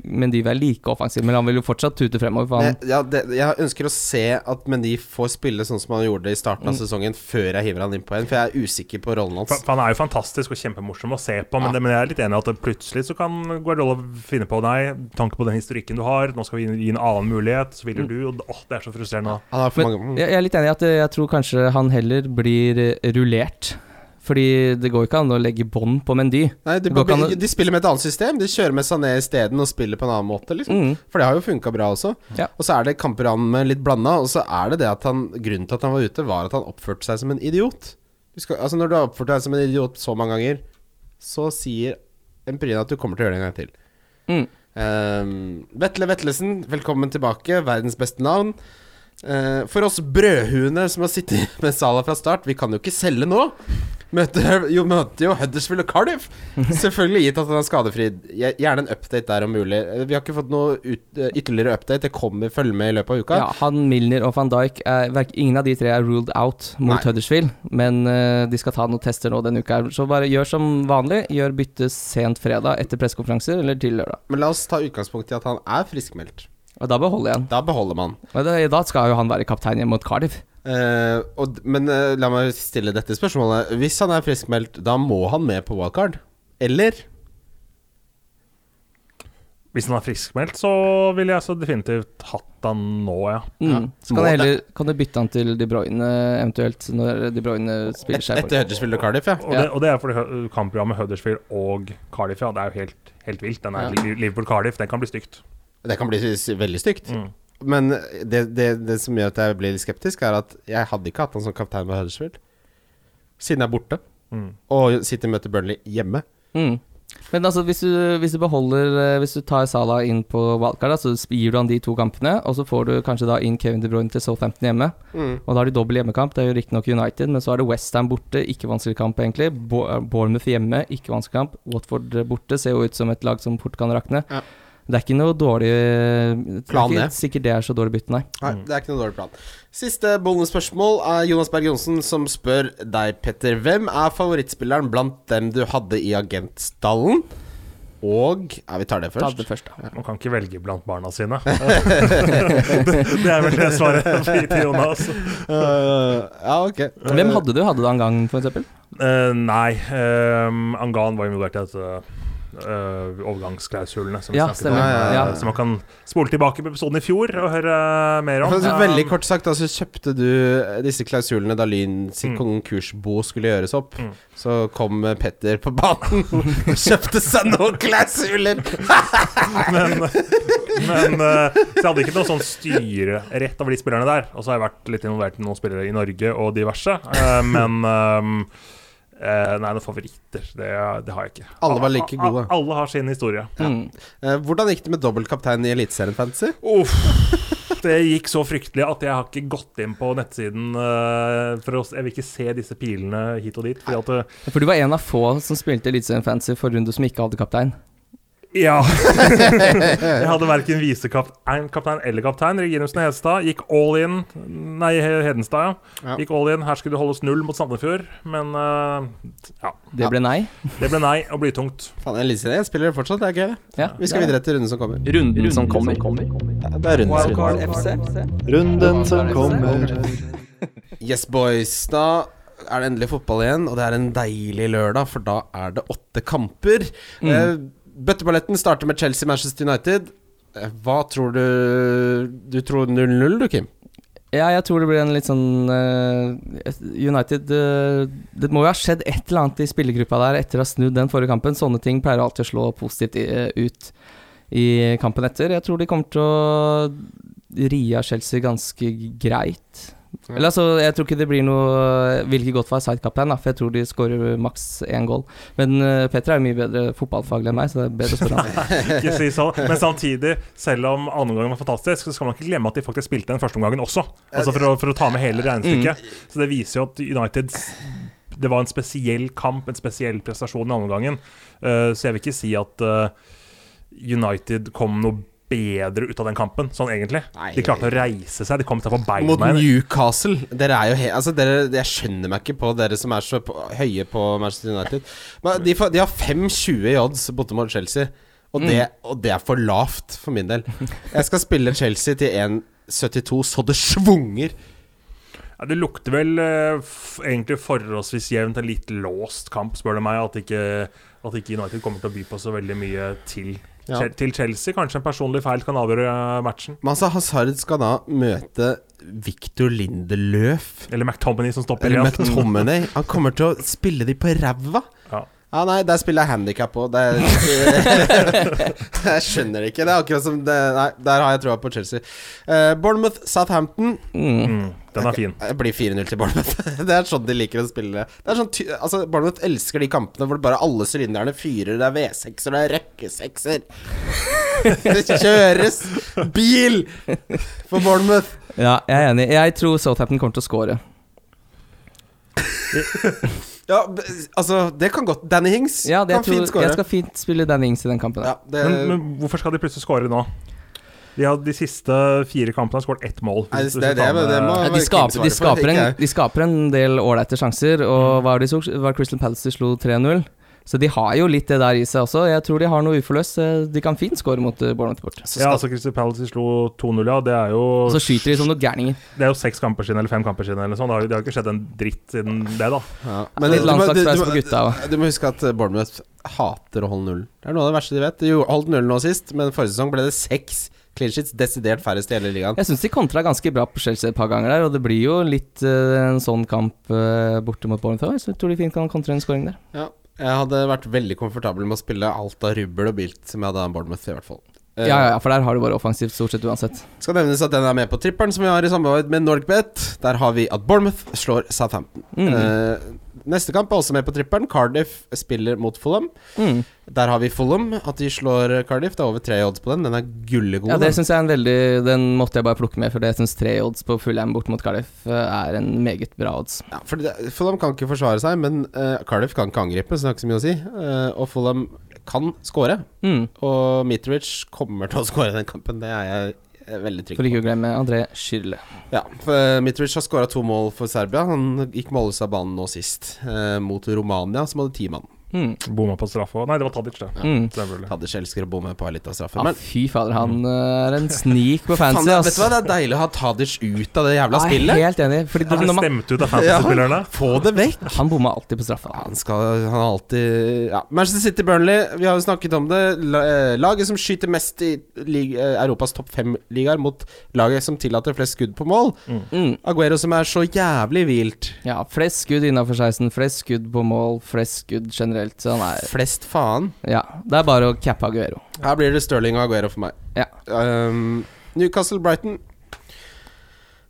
Mendy være like offensiv, men han vil jo fortsatt tute fremover. For han, Men, ja, det, jeg ønsker å se at Mendy får spille sånn som han gjorde i starten av Mm. sesongen, før jeg hiver han inn på en, for jeg er usikker på rollen hans. for Han er jo fantastisk og kjempemorsom å se på, men, Ja. det, men jeg er litt enig i at plutselig så kan Guardiola finne på Nei, tanke på den historikken du har, nå skal vi gi en annen mulighet, så vil du og, åh, Det er så frustrerende. Ja, er Men mange jeg jeg er litt enig i at jeg tror kanskje han heller blir rullert. Fordi det går ikke an å legge bånd på Mendy. Nei, de, an de spiller med et annet system. De kjører med Sané isteden og spiller på en annen måte, liksom. Mm. For det har jo funka bra også. Ja. Og så er det kamper han med litt blanda, og så er det det at han Grunnen til at han var ute, var at han oppførte seg som en idiot. Du skal, altså Når du har oppført deg som en idiot så mange ganger, så sier empirien at du kommer til å gjøre det en gang til. Mm. Um, Vetle Vetlesen, velkommen tilbake. Verdens beste navn. Eh, for oss brødhuene som har sittet med Sala fra start, vi kan jo ikke selge nå. Møter jo, møter jo Huddersfield og Cardiff. Selvfølgelig gitt at han er skadefri. Gjerne en update der om mulig. Eh, Vi har ikke fått noe ut, eh, ytterligere update. Det kommer følge med i løpet av uka. Ja, han, Milner og van Dijk er, Ingen av de tre er ruled out mot Nei. Huddersfield, men uh, de skal ta noen tester nå denne uka. Så bare gjør som vanlig. Gjør bytte sent fredag etter pressekonferanser eller til lørdag. Men la oss ta utgangspunkt i at han er friskmeldt. Og da beholder jeg han. Da beholder man. Og det, da skal jo han være kaptein hjemme mot Cardiff. Uh, og, men uh, la meg stille dette spørsmålet. Hvis han er friskmeldt, da må han med på wildcard? Eller? Hvis han er friskmeldt, så ville jeg så definitivt hatt han nå, ja. Mm. Ja. Så kan, heller, kan du bytte han til De Bruyne eventuelt, når De Bruyne spiller Et, seg etter Huddersfield og Cardiff, ja. Og, det, og det er fordi kampprogrammet Huddersfield og Cardiff, ja, det er jo helt, helt vilt. Den er Ja. Liverpool-Cardiff, den kan bli stygt. Det kan bli veldig stygt. Mm. Men det, det, det som gjør at jeg blir litt skeptisk, er at jeg hadde ikke hatt han som kaptein på Huddersfield. Siden jeg er borte. Mm. Og City møter Burnley hjemme. Mm. Men altså, hvis du, hvis du beholder eh, Hvis du tar Salah inn på wildcard, så gir du han de to kampene, og så får du kanskje da inn Kevin De Bruyne til Southampton hjemme. Og da har de dobbel hjemmekamp. Det er jo riktignok United, men så er det Westham borte, ikke vanskelig kamp egentlig. Bournemouth hjemme, ikke vanskelig kamp. Watford borte ser jo ut som et lag som fort kan rakne. Ja. Det er ikke noe dårlig Plan, det. ikke sikkert det er så dårlig bytte, nei. Nei, Mm. det er ikke noe dårlig plan. Siste bonusspørsmål er Jonas Berg Johnsen som spør deg, Petter. Hvem er favorittspilleren blant dem du hadde i agentstallen? Og Ja, vi tar det Ta først. det først, da. Man kan ikke velge blant barna sine. det, det er vel det svaret til Jonas. Uh, ja, ok. Hvem hadde du? Hadde du Angang, for eksempel? Eh, nei, Um, Angan var involvert i dette eh, overgangsklausulene. Som vi Ja, snakket om. ja, Ja. Så man kan spole tilbake på episoden i fjor og høre mer om. Eh, veldig kort sagt, altså kjøpte du disse klausulene da Lyn sin Mm. konkursbo skulle gjøres opp. Mm. Så kom eh, Petter på banen og kjøpte seg noen klausuler! men, men eh, Så jeg hadde ikke noe sånn styrerett over de spillerne der. Og så har jeg vært litt involvert i noen spillere i Norge og diverse. eh, men ehm, eh, Nei, noen favoritter, det, det har jeg ikke. Alle var like A- a- gode. Alle har sin historie. Mm. Uh, hvordan gikk det med dobbeltkaptein i Eliteserien Fantasy? Uff. Det gikk så fryktelig at jeg har ikke gått inn på nettsiden uh, for å, Jeg vil ikke se disse pilene hit og dit. Fordi at For du var en av få som spilte Eliteserien Fantasy for runde som ikke hadde kaptein. Ja. jeg hadde verken visekaptein eller kaptein. Reginussen Hedestad gikk all in. Nei, Hedenstad, ja. Ja. Gikk all in. Her skulle det holdes null mot Sandefjord. Men uh, ja. Det ble nei. Det ble nei og blytungt. Faen, Eliteserien jeg spiller fortsatt, det er gøy. Ja, Vi skal videre til runden som kommer. Runden som kommer. Det er runden som kommer. Runden som kommer. Yes, boys. Da er det endelig fotball igjen, og det er en deilig lørdag, for da er det åtte kamper. Mm. Eh, bøtteballetten starter med Chelsea-Manchester United. Eh, hva tror du Du tror 0-0, du, Kim? Ja, jeg tror det blir en litt sånn uh, United uh, Det må jo ha skjedd et eller annet i spillergruppa der etter å ha snudd den forrige kampen. Sånne ting pleier alltid å slå positivt i, ut i kampen etter. Jeg tror de kommer til å ri av Chelsea ganske greit. Eller altså, jeg tror ikke det blir noe Vil ikke godt være sidekaptein, for jeg tror de skårer maks én goal. Men uh, Petter er mye bedre fotballfaglig enn meg, så det er bedre å spørre ham. Ikke si sånn. Men samtidig, selv om andre omgang var fantastisk, så skal man ikke glemme at de faktisk spilte den første omgangen også. Altså for å, for å ta med hele regnestykket. Så det viser jo at United Det var en spesiell kamp, en spesiell prestasjon i andre omgangen. Eh, så jeg vil ikke si at uh, United kom noe bedre ut av den kampen, sånn egentlig. Nei. De klarte å reise seg, de kom å få beina. Mot. Newcastle. Dere er jo he altså dere, Jeg skjønner meg ikke på dere som er så på, høye på Manchester United. Men de, de har 5-20 i odds borte mot Chelsea, og det, og det er for lavt for min del. Jeg skal spille Chelsea til 1,72 så det svunger. Ja, det lukter vel eh, f egentlig forholdsvis jevnt en litt låst kamp, spør du meg. At ikke, at ikke United kommer til å by på så veldig mye til, Ja. Til Chelsea. Kanskje en personlig feil kan avgjøre eh, matchen. Men altså, Hazard skal da møte Victor Lindeløf. Eller McTominay som stopper Eller igjen. McTominay. Han kommer til å spille de på ræva. Ja. Nei, der spiller jeg handikap òg. Jeg skjønner det ikke. Det er akkurat som det, Nei, der har jeg troa på Chelsea. Uh, Bournemouth, Southampton. Mm. Mm, den er fin. Det blir 4-0 til Bournemouth. Det er sånn de liker å spille. Det er sånn ty altså, Bournemouth elsker de kampene hvor bare alle sylinderne fyrer. Det er V6-er, det er rekkesekser. Det kjøres bil for Bournemouth. Ja, jeg er enig. Jeg tror Southampton kommer til å score. Ja, altså, det kan godt Danny Hings Ja, det kan tror, fint skåre. jeg skal fint spille Danny Hings i den kampen. Ja, det, Men, men hvorfor skal de plutselig skåre nå? De har de siste fire kampene har skåret ett mål. Nei, det- det- Ja, de, skaper, de, skaper en, de skaper en del ålreite sjanser, og Mm. hva var det de så? Var Crystal Palace de slo 3-0? Så de har jo litt det der i seg også. Jeg tror de har noe uforløst. eh, De kan fint score mot eh, Bournemouth bort. så Ja, altså Crystal Palace slo 2-0, ja. Det er jo Og så skyter de som noen gærninger. Det er jo seks kamper siden, eller fem kamper siden, eller sånn. Det har, det har ikke skjedd en dritt siden det, da. ja. Men litt du- du på gutta. Du må huske at eh, Bournemouth hater å holde null. Det er noe av det verste de vet. De holdt null nå sist, men forrige sesong ble det seks clean sheets. Desidert færrest i hele ligaen. Jeg syns de kontra ganske bra på Chelsea et par ganger der, og det blir jo litt uh, en sånn kamp uh, borte mot Bournemouth så jeg tror de fint kan kontre en scoring der. Ja, jeg hadde vært veldig komfortabel med å spille alt av rubbel og bilt som jeg hadde av Bournemouth, i hvert fall. Eh, Ja, ja, ja, for der har du bare offensivt stort sett uansett. Skal nevnes at den er med på trippelen som vi har i samarbeid med Norgbet. Der har vi at Bournemouth slår Southampton. Mm. Neste kamp er også med på trippelen. Cardiff spiller mot Fulham. Mm. Der har vi Fulham, at de slår Cardiff. Det er over tre odds på den. Den er gullegod. Ja, det syns jeg er en veldig Den måtte jeg bare plukke med, for det syns tre odds på Fulham bort mot Cardiff eh, er en meget bra odds. Ja, for Fulham kan ikke forsvare seg, men uh, Cardiff kan ikke angripe, så det har ikke så mye å si. Uh, og Fulham kan skåre. Mm. Og Mitrovic kommer til å skåre den kampen, det er jeg veldig trygg For ikke å glemme André Schirle. Ja, eh, Mitrovic har skåra to mål for Serbia. Han gikk målløs av banen nå sist, eh, mot Romania, som hadde ti mann. Mm. Bomma på straffe òg. Nei, det var Tadic, det. Mm. Tadic elsker å bomme på ei lita straffe. Ja, Men fy fader, han eh, er en snik på fancy, ass. vet du hva, det er deilig å ha Tadic ut av det jævla Jeg er spillet. helt enig. Fordi Han når er man, stemt ut av fantasy-spillerne. Få det vekk. han bomma alltid på straffa. Han skal Han har alltid Ja. Manchester City Burnley, vi har jo snakket om det. Eh, Laget som skyter mest i eh, Europas topp fem-ligaer, mot laget som tillater flest skudd på mål. Mm. Aguero som er så jævlig hvilt. Ja, flest skudd innafor 16, flest skudd på mål, flest skudd generelt. Så han er Flest faen. Ja, det er bare å cappe Aguero. Her blir det Stirling og Aguero for meg. Ja. Um, Newcastle Brighton.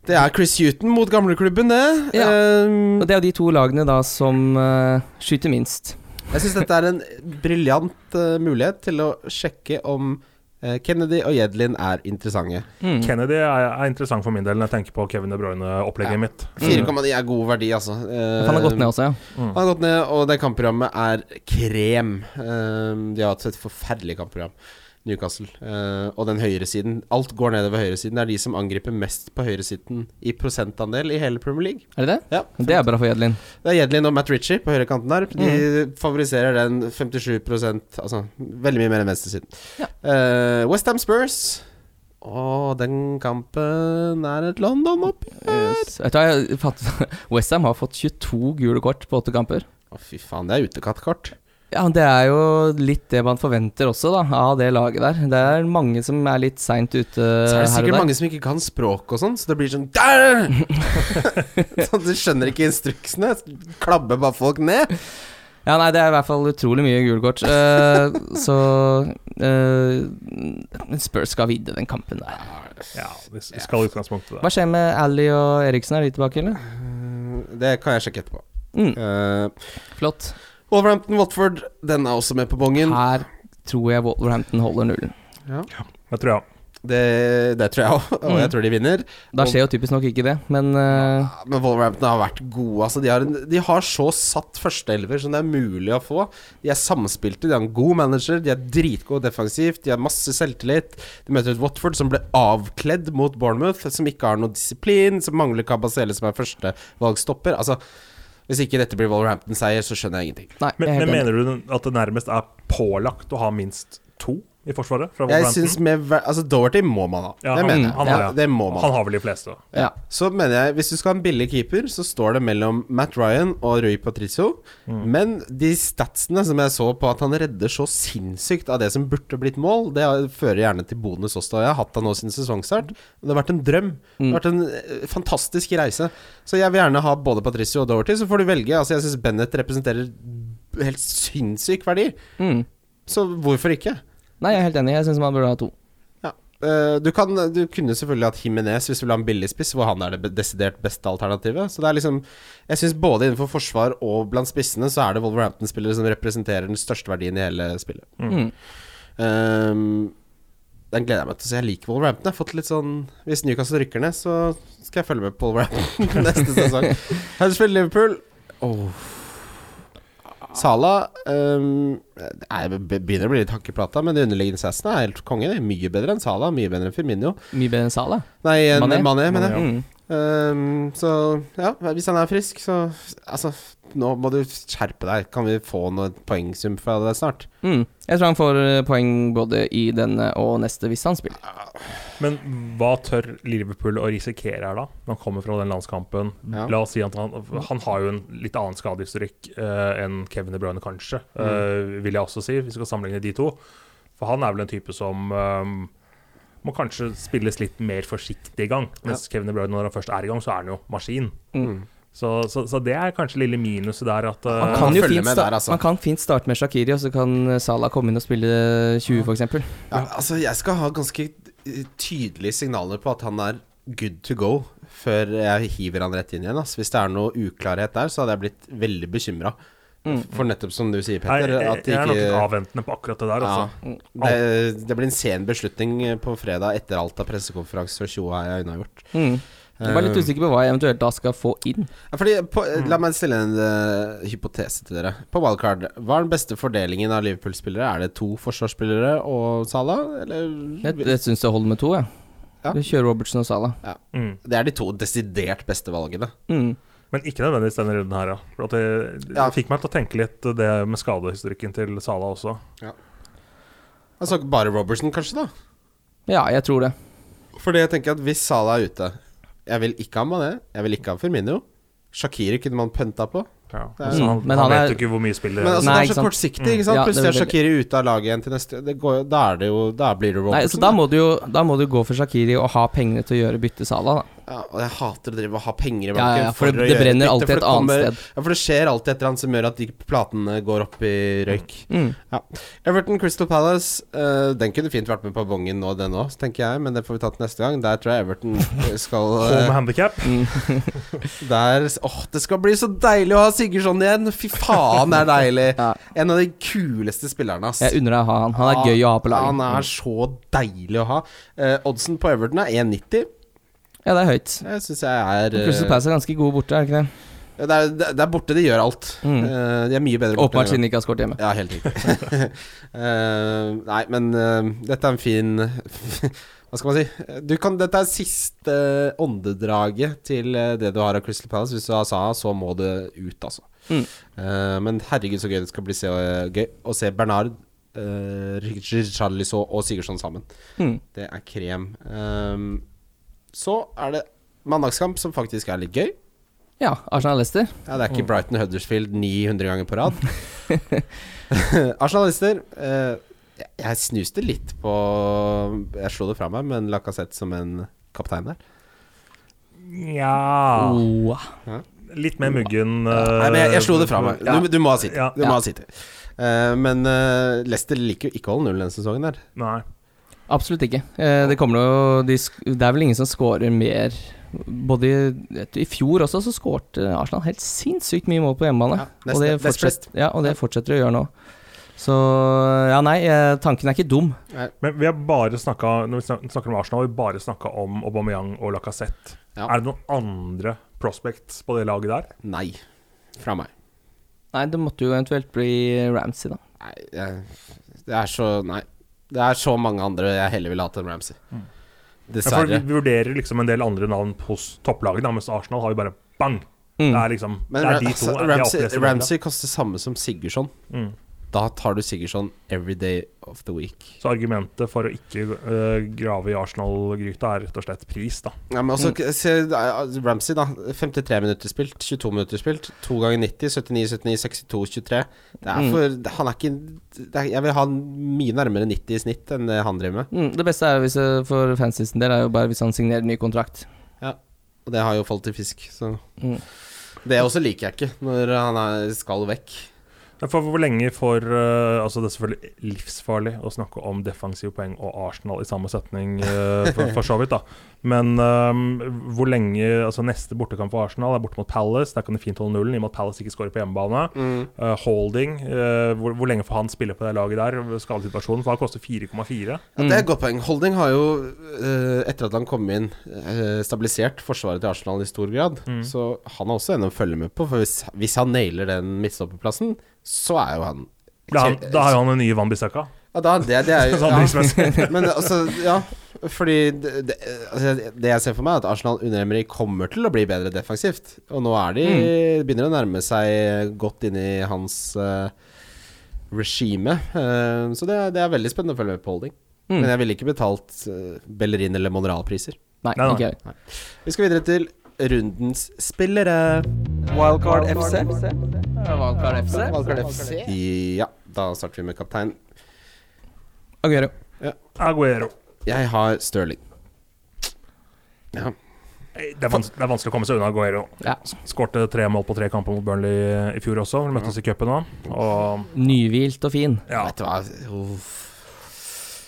Det er Chris Huton mot gamleklubben, det. Ja. Um, Og det er de to lagene da som uh, skyter minst. jeg syns dette er en briljant uh, mulighet til å sjekke om Kennedy og Jedlin er interessante. Mm. Kennedy er, er interessant for min del når jeg tenker på Kevin De Bruyne-opplegget Ja. mitt. 4,9 er god verdi, altså. Uh, Han har gått ned også, ja. Mm. Han har gått ned, og det kampprogrammet er krem. Uh, de har hatt et forferdelig kampprogram, Newcastle. Uh, og den høyresiden Alt går nedover høyresiden. Det er de som angriper mest på høyresiden i prosentandel i hele Premier League. Er det det? Ja, Det er bra for Jedlin. Det er Jedlin og Matt Ritchie på høyrekanten der. De favoriserer den 57 Altså veldig mye mer enn venstresiden. Ja. Uh, Westham Spurs. Å, den kampen er et London-oppgjør. Yes. Westham har fått 22 gule kort på åtte kamper. Å, fy faen, det er utekattkort. Ja, Det er jo litt det man forventer også, da, av det laget der. Det er mange som er litt seint ute her og der. Så er det sikkert mange som ikke kan språk og sånn, så det blir sånn Der! sånn, Du skjønner ikke instruksene. Klabber bare folk ned. Ja, nei, det er i hvert fall utrolig mye gule kort. Uh, så uh, Spurs skal videre den kampen der. Ja, vi skal i utgangspunktet det. Hva skjer med Ally og Eriksen? Er de tilbake, eller? Eh, Det kan jeg sjekke etterpå. Mm, Uh, flott. Wolverhampton Watford, den er også med på bongen. Her tror jeg Wolverhampton holder nullen. Ja. Jeg tror jeg. Det, det tror jeg òg, og jeg Mm. tror de vinner. Da skjer jo typisk nok ikke det, men eh, Men Wolverhampton har vært gode. Altså, de, har en, de har så satt førsteelver som det er mulig å få. De er samspilte, de har en god manager, de er dritgode defensivt, de har masse selvtillit. De møter et Watford som ble avkledd mot Bournemouth, som ikke har noe disiplin, som mangler Kabasele, som er førstevalgstopper. Altså, hvis ikke dette blir Wolverhampton-seier, så skjønner jeg ingenting. nei. Men, jeg men mener du at det nærmest er pålagt å ha minst to i forsvaret? Fra Jeg synes med Altså, Doherty må man ha. Ja, det han- mener jeg. han har ja, det. det må man. Han har vel de fleste. Ja. Så mener jeg, hvis du skal ha en billig keeper, så står det mellom Matt Ryan og Rui Patricio. Mm. Men de statsene som jeg så på at han redder så sinnssykt av det som burde blitt mål, det fører gjerne til bonus også. Jeg har hatt han nå siden sesongstart. Det har vært en drøm. Det har vært en eh, fantastisk reise. Så jeg vil gjerne ha både Patricio og Doherty, så får du velge. Altså, jeg syns Bennett representerer helt sinnssyk verdi. Mm. Så hvorfor ikke? Nei, jeg er helt enig. Jeg syns man burde ha to. Ja. Eh, du, kan, du kunne selvfølgelig hatt Jimenez hvis du vil ha en billigspiss, hvor han er det desidert beste alternativet. Så det er liksom Jeg syns både innenfor forsvar og blant spissene så er det Wolverhampton-spillere som representerer den største verdien i hele spillet. Mm. Ehm, den gleder jeg meg til å se. Jeg liker Wolverhampton. Jeg har fått litt sånn Hvis Newcastle rykker ned, så skal jeg følge med på Wolverhampton neste sesong. Huddersfield Liverpool. Oh. Sala um, Jeg begynner å bli litt hakk i plata, men de underliggende sassene er helt konge. Mye bedre enn Sala, mye bedre enn Firmino. Mye bedre enn Sala. Nei, en Mané. Mané, mener jeg. Um, så ja, hvis han er frisk, så Altså, nå må du skjerpe deg. Kan vi få noe poengsum fra det snart? Mm. Jeg tror han får eh, poeng både i denne og neste hvis han spiller. Men hva tør Liverpool å risikere her, da? Når han kommer fra den landskampen. Ja. La oss si at han, han har jo en litt annen skadehistorikk uh, enn Kevin De Bruyne, kanskje. Mm. eh, vil jeg også si, hvis vi skal sammenligne de to. For han er vel en type som eh, må kanskje spilles litt mer forsiktig i gang. Mens Kevin De Bruyne, når han først er i gang, så er han jo maskin. Mm. Så, så, så det er kanskje lille minuset der at eh, Man kan fint, med der, altså. man kan fint starte med Shakiri, og så kan Salah komme inn og spille 20, f.eks. Ja, altså, jeg skal ha ganske eh, tydelige signaler på at han er good to go før jeg hiver han rett inn igjen. Altså. Hvis det er noe uklarhet der, så hadde jeg blitt veldig bekymra. Mm. For nettopp som du sier, Petter Petter, jeg, at de jeg er nok avventende på akkurat det der. ja, Altså. det, det blir en sen beslutning på fredag etter alt av pressekonferanser og tjoa jeg har unnagjort. Mm. Jeg var litt Eh, usikker på hva jeg eventuelt da skal få inn. Ja, fordi på, La meg stille en uh, hypotese til dere. På wildcard, hva er den beste fordelingen av Liverpool-spillere? Er det to forsvarsspillere og Salah, eller Jeg, jeg syns det holder med to, jeg. Ja. Vi kjører Robertson og Salah. Mm. Det er de to desidert beste valgene. Mm. Men ikke nødvendigvis denne runden her, ja. For at det, det Ja. fikk meg til å tenke litt det med skadehistorikken til Sala også. Ja. Altså bare Robertson, kanskje, da? Ja, jeg tror det. Fordi jeg tenker at hvis Sala er ute Jeg vil ikke ha Mané, jeg vil ikke ha Firmino. Shakiri kunne man pønta på. Ja. Er- Så han, Men han, han vet jo ikke hvor mye spiller Men altså, Nei, det er så sant. kortsiktig, ikke sant? Ja, Plutselig er er Shakiri ute av laget igjen til neste det går, Da er det jo Da blir det Robertson. Nei, så da må, du jo, da må du gå for Shakiri og ha pengene til å gjøre bytte Sala da. Ja, og jeg hater å drive og ha penger i Ja, banken. ja, for det- å det gjøre brenner alltid det, et det annet kommer- sted. Ja, for det skjer alltid et eller annet som gjør at de platene går opp i røyk. Mm. Everton Crystal Palace, uh, den kunne fint vært med på bongen nå, den òg, tenker jeg, men det får vi ta til neste gang. Der tror jeg Everton skal Home eh, handicap. Der Åh, det skal bli så deilig å ha Sigurdsson igjen! Fy faen, det er deilig! Ja. En av de kuleste spillerne, ass. Jeg unner deg å ha han. Han er gøy å ha på Han er så deilig å ha. Uh, oddsen på Everton er 1,90. Ja, det er høyt. Jeg syns jeg er eh, Crystal Palace er ganske gode borte, er det ikke det? det, er, det er borte de gjør alt. Mm. Eh, de er mye bedre borte. Åpenbart siden de ikke har skåret hjemme. Ja, helt riktig. uh, nei, men uh, dette er en fin Hva skal man si? Du kan, dette er siste åndedraget til eh, det du har av Crystal Palace. Hvis du har Saha, så må det ut, altså. Mm. Uh, men herregud, så gøy det skal bli se, gøy å se Bernard, uh, Richarlison og Sigurdsson sammen. Mm. Det er krem. Ehm, så er det mandagskamp, som faktisk er litt gøy. Ja, Arsenal-Lester. Ja, det er ikke Brighton Huddersfield 900 ganger på rad. Arsenalister eh, jeg- snuste litt på Jeg slo det fra meg, men Lacassette som en kaptein der. Ja Oh. Litt mer muggen Nei, men jeg, jeg slo det fra meg. Du, du må ha City. Ja. Du må ha City. Uh, men uh, Leicester liker jo ikke å holde null denne sesongen der. Nei. Absolutt ikke. Eh, det kommer jo de, Det er vel ingen som scorer mer Både i, I fjor også så skårte Arsenal helt sinnssykt mye mål på hjemmebane. Ja, nest- og, det fortsetter, ja, og det fortsetter å gjøre nå. Så ja, nei, eh, tanken er ikke dum. Men vi har bare snakka Når vi snakker om Arsenal, har vi bare snakka om Aubameyang og Lacassette. Ja. Er det noen andre prospects på det laget der? Nei. Fra meg. Nei, det måtte jo eventuelt bli Ramsey, da. Nei, det er så Nei. Det er så mange andre jeg heller ville hatt enn Ramsey. Ja, for vi vurderer liksom en del andre navn hos topplagene, mens Arsenal har jo bare bang. Mm. Det er liksom Men Det er de to. Ramsey, Ramsey koster samme som Sigurdsson. Mm. Da tar du Sigurdsson every day of the week. Så argumentet for å ikke uh, grave i Arsenal-gryta er rett og slett pris, da. Ja, men også, Mm. se, altså, Ramsey, da. 53 minutter spilt, 22 minutter spilt. 2 ganger 90, 79, 79, 62, 23. Det er Mm. for Han er ikke det er, Jeg vil ha mye nærmere 90 i snitt enn det han driver med. Mm, det beste er hvis, eh, for fansens del er jo bare hvis han signerer ny kontrakt. Ja, Og det har jo falt i fisk, så Mm. Det også liker jeg ikke, når han er, skal vekk. For hvor lenge får uh, Altså Det er selvfølgelig livsfarlig å snakke om defensive poeng og Arsenal i samme setning, uh, for, for så vidt, da. Men um, hvor lenge Altså Neste bortekamp for Arsenal er borte mot Palace. Der kan de fint holde nullen, i og med at Palace ikke skårer på hjemmebane. Uh, holding, Uh, hvor, hvor lenge får han spille på det laget der? Skadesituasjonen, for han koster 4,4. Ja, det er et godt poeng. Holding har jo, uh, etter at han kom inn, stabilisert forsvaret til Arsenal i stor grad. Mm. Så han er også en å følge med på. For hvis, hvis han nailer den midtstopperplassen, så er jo han Da, da har jo han den nye Van Bissaka. Ja, da, det, det er jo Sånn ja. Men altså, ja. Fordi det, det, altså, det jeg ser for meg, er at Arsenal under Emry kommer til å bli bedre defensivt. Og nå er de begynner å nærme seg godt inn i hans uh, regime. Uh, så det, det er veldig spennende å følge med på holding. Mm. Men jeg ville ikke betalt uh, Bellerin eller Monreal-priser. Nei, Nei, nei. jeg. Vi skal videre til rundens spillere. Wildcard FC. Wildcard FC. Wildcard FC. Ja, da starter vi med kaptein. Aguero. Aguero. Jeg har Stirling. Ja. Det er, det er vanskelig å komme seg unna Aguero. Ja. Skårte tre mål på tre kamper mot Burnley i fjor også. Vi møttes i cupen òg. Og Nyhvilt og fin. ja, Vet du hva Uff.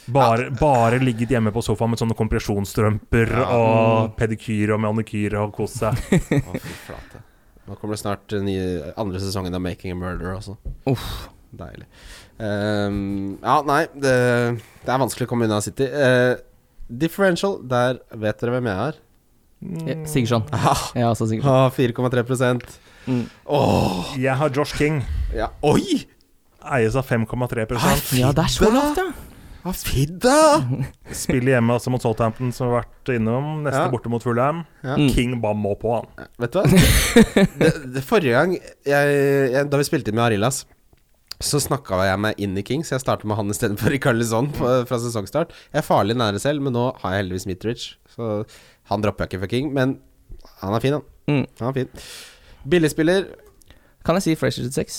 bare, bare ligget hjemme på sofaen med sånne kompresjonsstrømper Ja. og pedikyr og manikyr og kost seg. Å, fy flate. Nå kommer det snart nye, andre sesongen av Making a Murder også. Uff. Deilig. Ehm, ja, nei, det, det er vanskelig å komme unna City. Uh, differential, der vet dere hvem jeg er. Mm. Sigurdsson. Ah, Ja, altså ah, 4,3 Mm. Åh, Jeg har Josh King. ja. Oi! Eies av 5,3 Ja, det er så lavt, ja. Hva fidda! Spiller hjemme altså mot Southampton, som har vært innom. Neste Ja. borte mot Fulham. Ja. Mm. King bare må på, han. Vet du hva? det, det forrige gang jeg, jeg, Da vi spilte inn med Arillas, så snakka jeg meg inn i Kings. Jeg starter med han istedenfor Rikarlison fra sesongstart. Jeg er farlig nære selv, men nå har jeg heldigvis Mitrovic, så han dropper jeg ikke for King. Men han er fin, han. Mm. han er fin. Billigspiller Kan jeg si ut 6?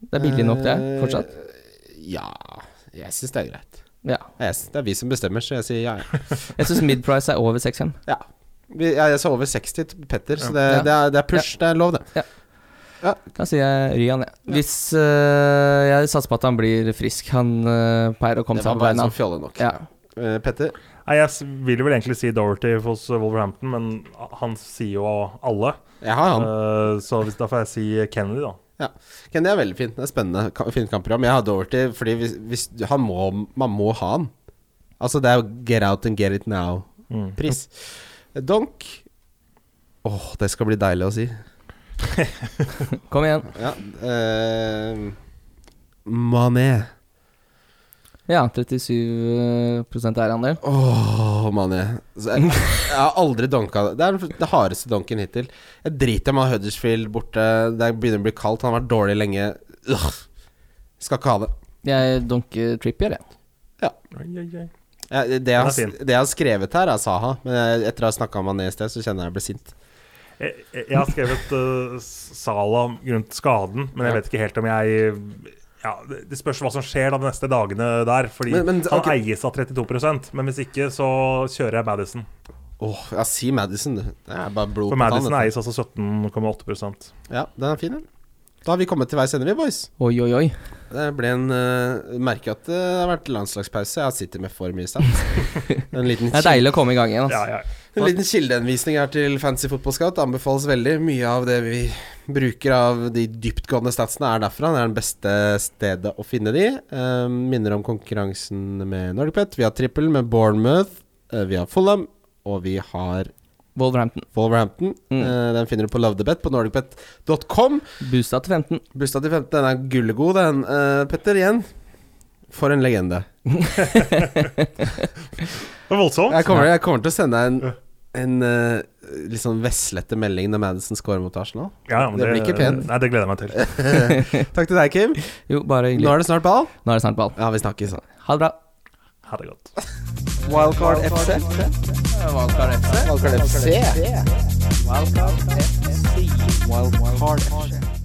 Det er billig nok, det. Fortsatt. Eh, Ja, jeg syns det er greit. Ja. Jeg, det er vi som bestemmer, så jeg sier ja. ja. Jeg syns mid-price er over 6-5. Ja. jeg, jeg sa over 60 til Petter, så det, Ja. det, er, det er push. Det er lov, det. Da sier jeg Ryan, jeg. Hvis uh, Jeg satser på at han blir frisk. Han uh, pleier å komme Det seg var på bare beina. sånn fjolle nok. Ja. Uh, Petter? Nei, Jeg vil vel egentlig si Doherty hos Wolverhampton, men han sier jo alle. Jeg har han. Uh, så hvis, da får jeg si Kennedy, da. Kenny er veldig fint. Det er spennende. Fint kampprogram. Jeg har Doherty fordi hvis, hvis han må, man må ha han. Altså, det er jo get out and get it now-pris. Mm. Donk Åh, det skal bli deilig å si. Kom igjen. Ja. uh, Mané. Ja, 37% eierandel. Åh, Mané. Så Jeg, jeg har aldri donka Det er det hardeste donken hittil. Jeg driter i om Huddersfield borte. Det begynner å bli kaldt. Han har vært dårlig lenge. Ugh. Skal ikke ha det. Jeg donker Trippier, jeg. Ja, det, jeg, har- det jeg har skrevet her, er Saha. Men etter å ha snakka om Mané i sted, så kjenner jeg jeg ble sint. Jeg, jeg har skrevet uh, Sala grunnet skaden, men jeg vet ikke helt om jeg ja, Det spørs hva som skjer da de neste dagene der. Fordi Men- men, han okay. eies av 32% men hvis ikke, så kjører jeg Madison. Åh, ja, si Madison, du. Det er bare blod For på tann, Madison dette. eies altså 17,8% Ja, den er fin, den. Da har vi kommet til veis ende, vi, boys. Oi, oi, oi. Det ble en uh, Merker at det har vært landslagspause. Jeg har sittet med for mye stats. En Det er deilig å komme i gang igjen. Ja, Altså. ja. En liten kildehenvisning her til Fancy Football Scout. Anbefales veldig. Mye av det vi bruker av de dyptgående statsene er derfra. Det er den beste stedet å finne de. Eh, minner om konkurransen med Nordic Pet. Vi har trippel med Bournemouth. eh, vi har Fulham, og vi har Wolverhampton. Wolverhampton. Mm. Eh, den finner du på LoveTheBet på nordicbet.com. Boosta til 15. Busta til 15. Den er gullegod, den. Eh, Petter, igjen. For en legende. Det er voldsomt. Jeg kommer, jeg kommer til å sende deg en, en uh, litt sånn veslete melding når Madison scorer mot Arsenal. Ja, men Det blir ikke pent. Nei, det gleder jeg meg til. Takk til deg, Kim. Jo, bare Nå er det snart ball. Nå er det snart ball. Ja, vi snakkes. Ha det bra. Ha det godt. Wildcard FC. Wildcard FC. Wildcard FC. Wildcard FC. Wildcard FC.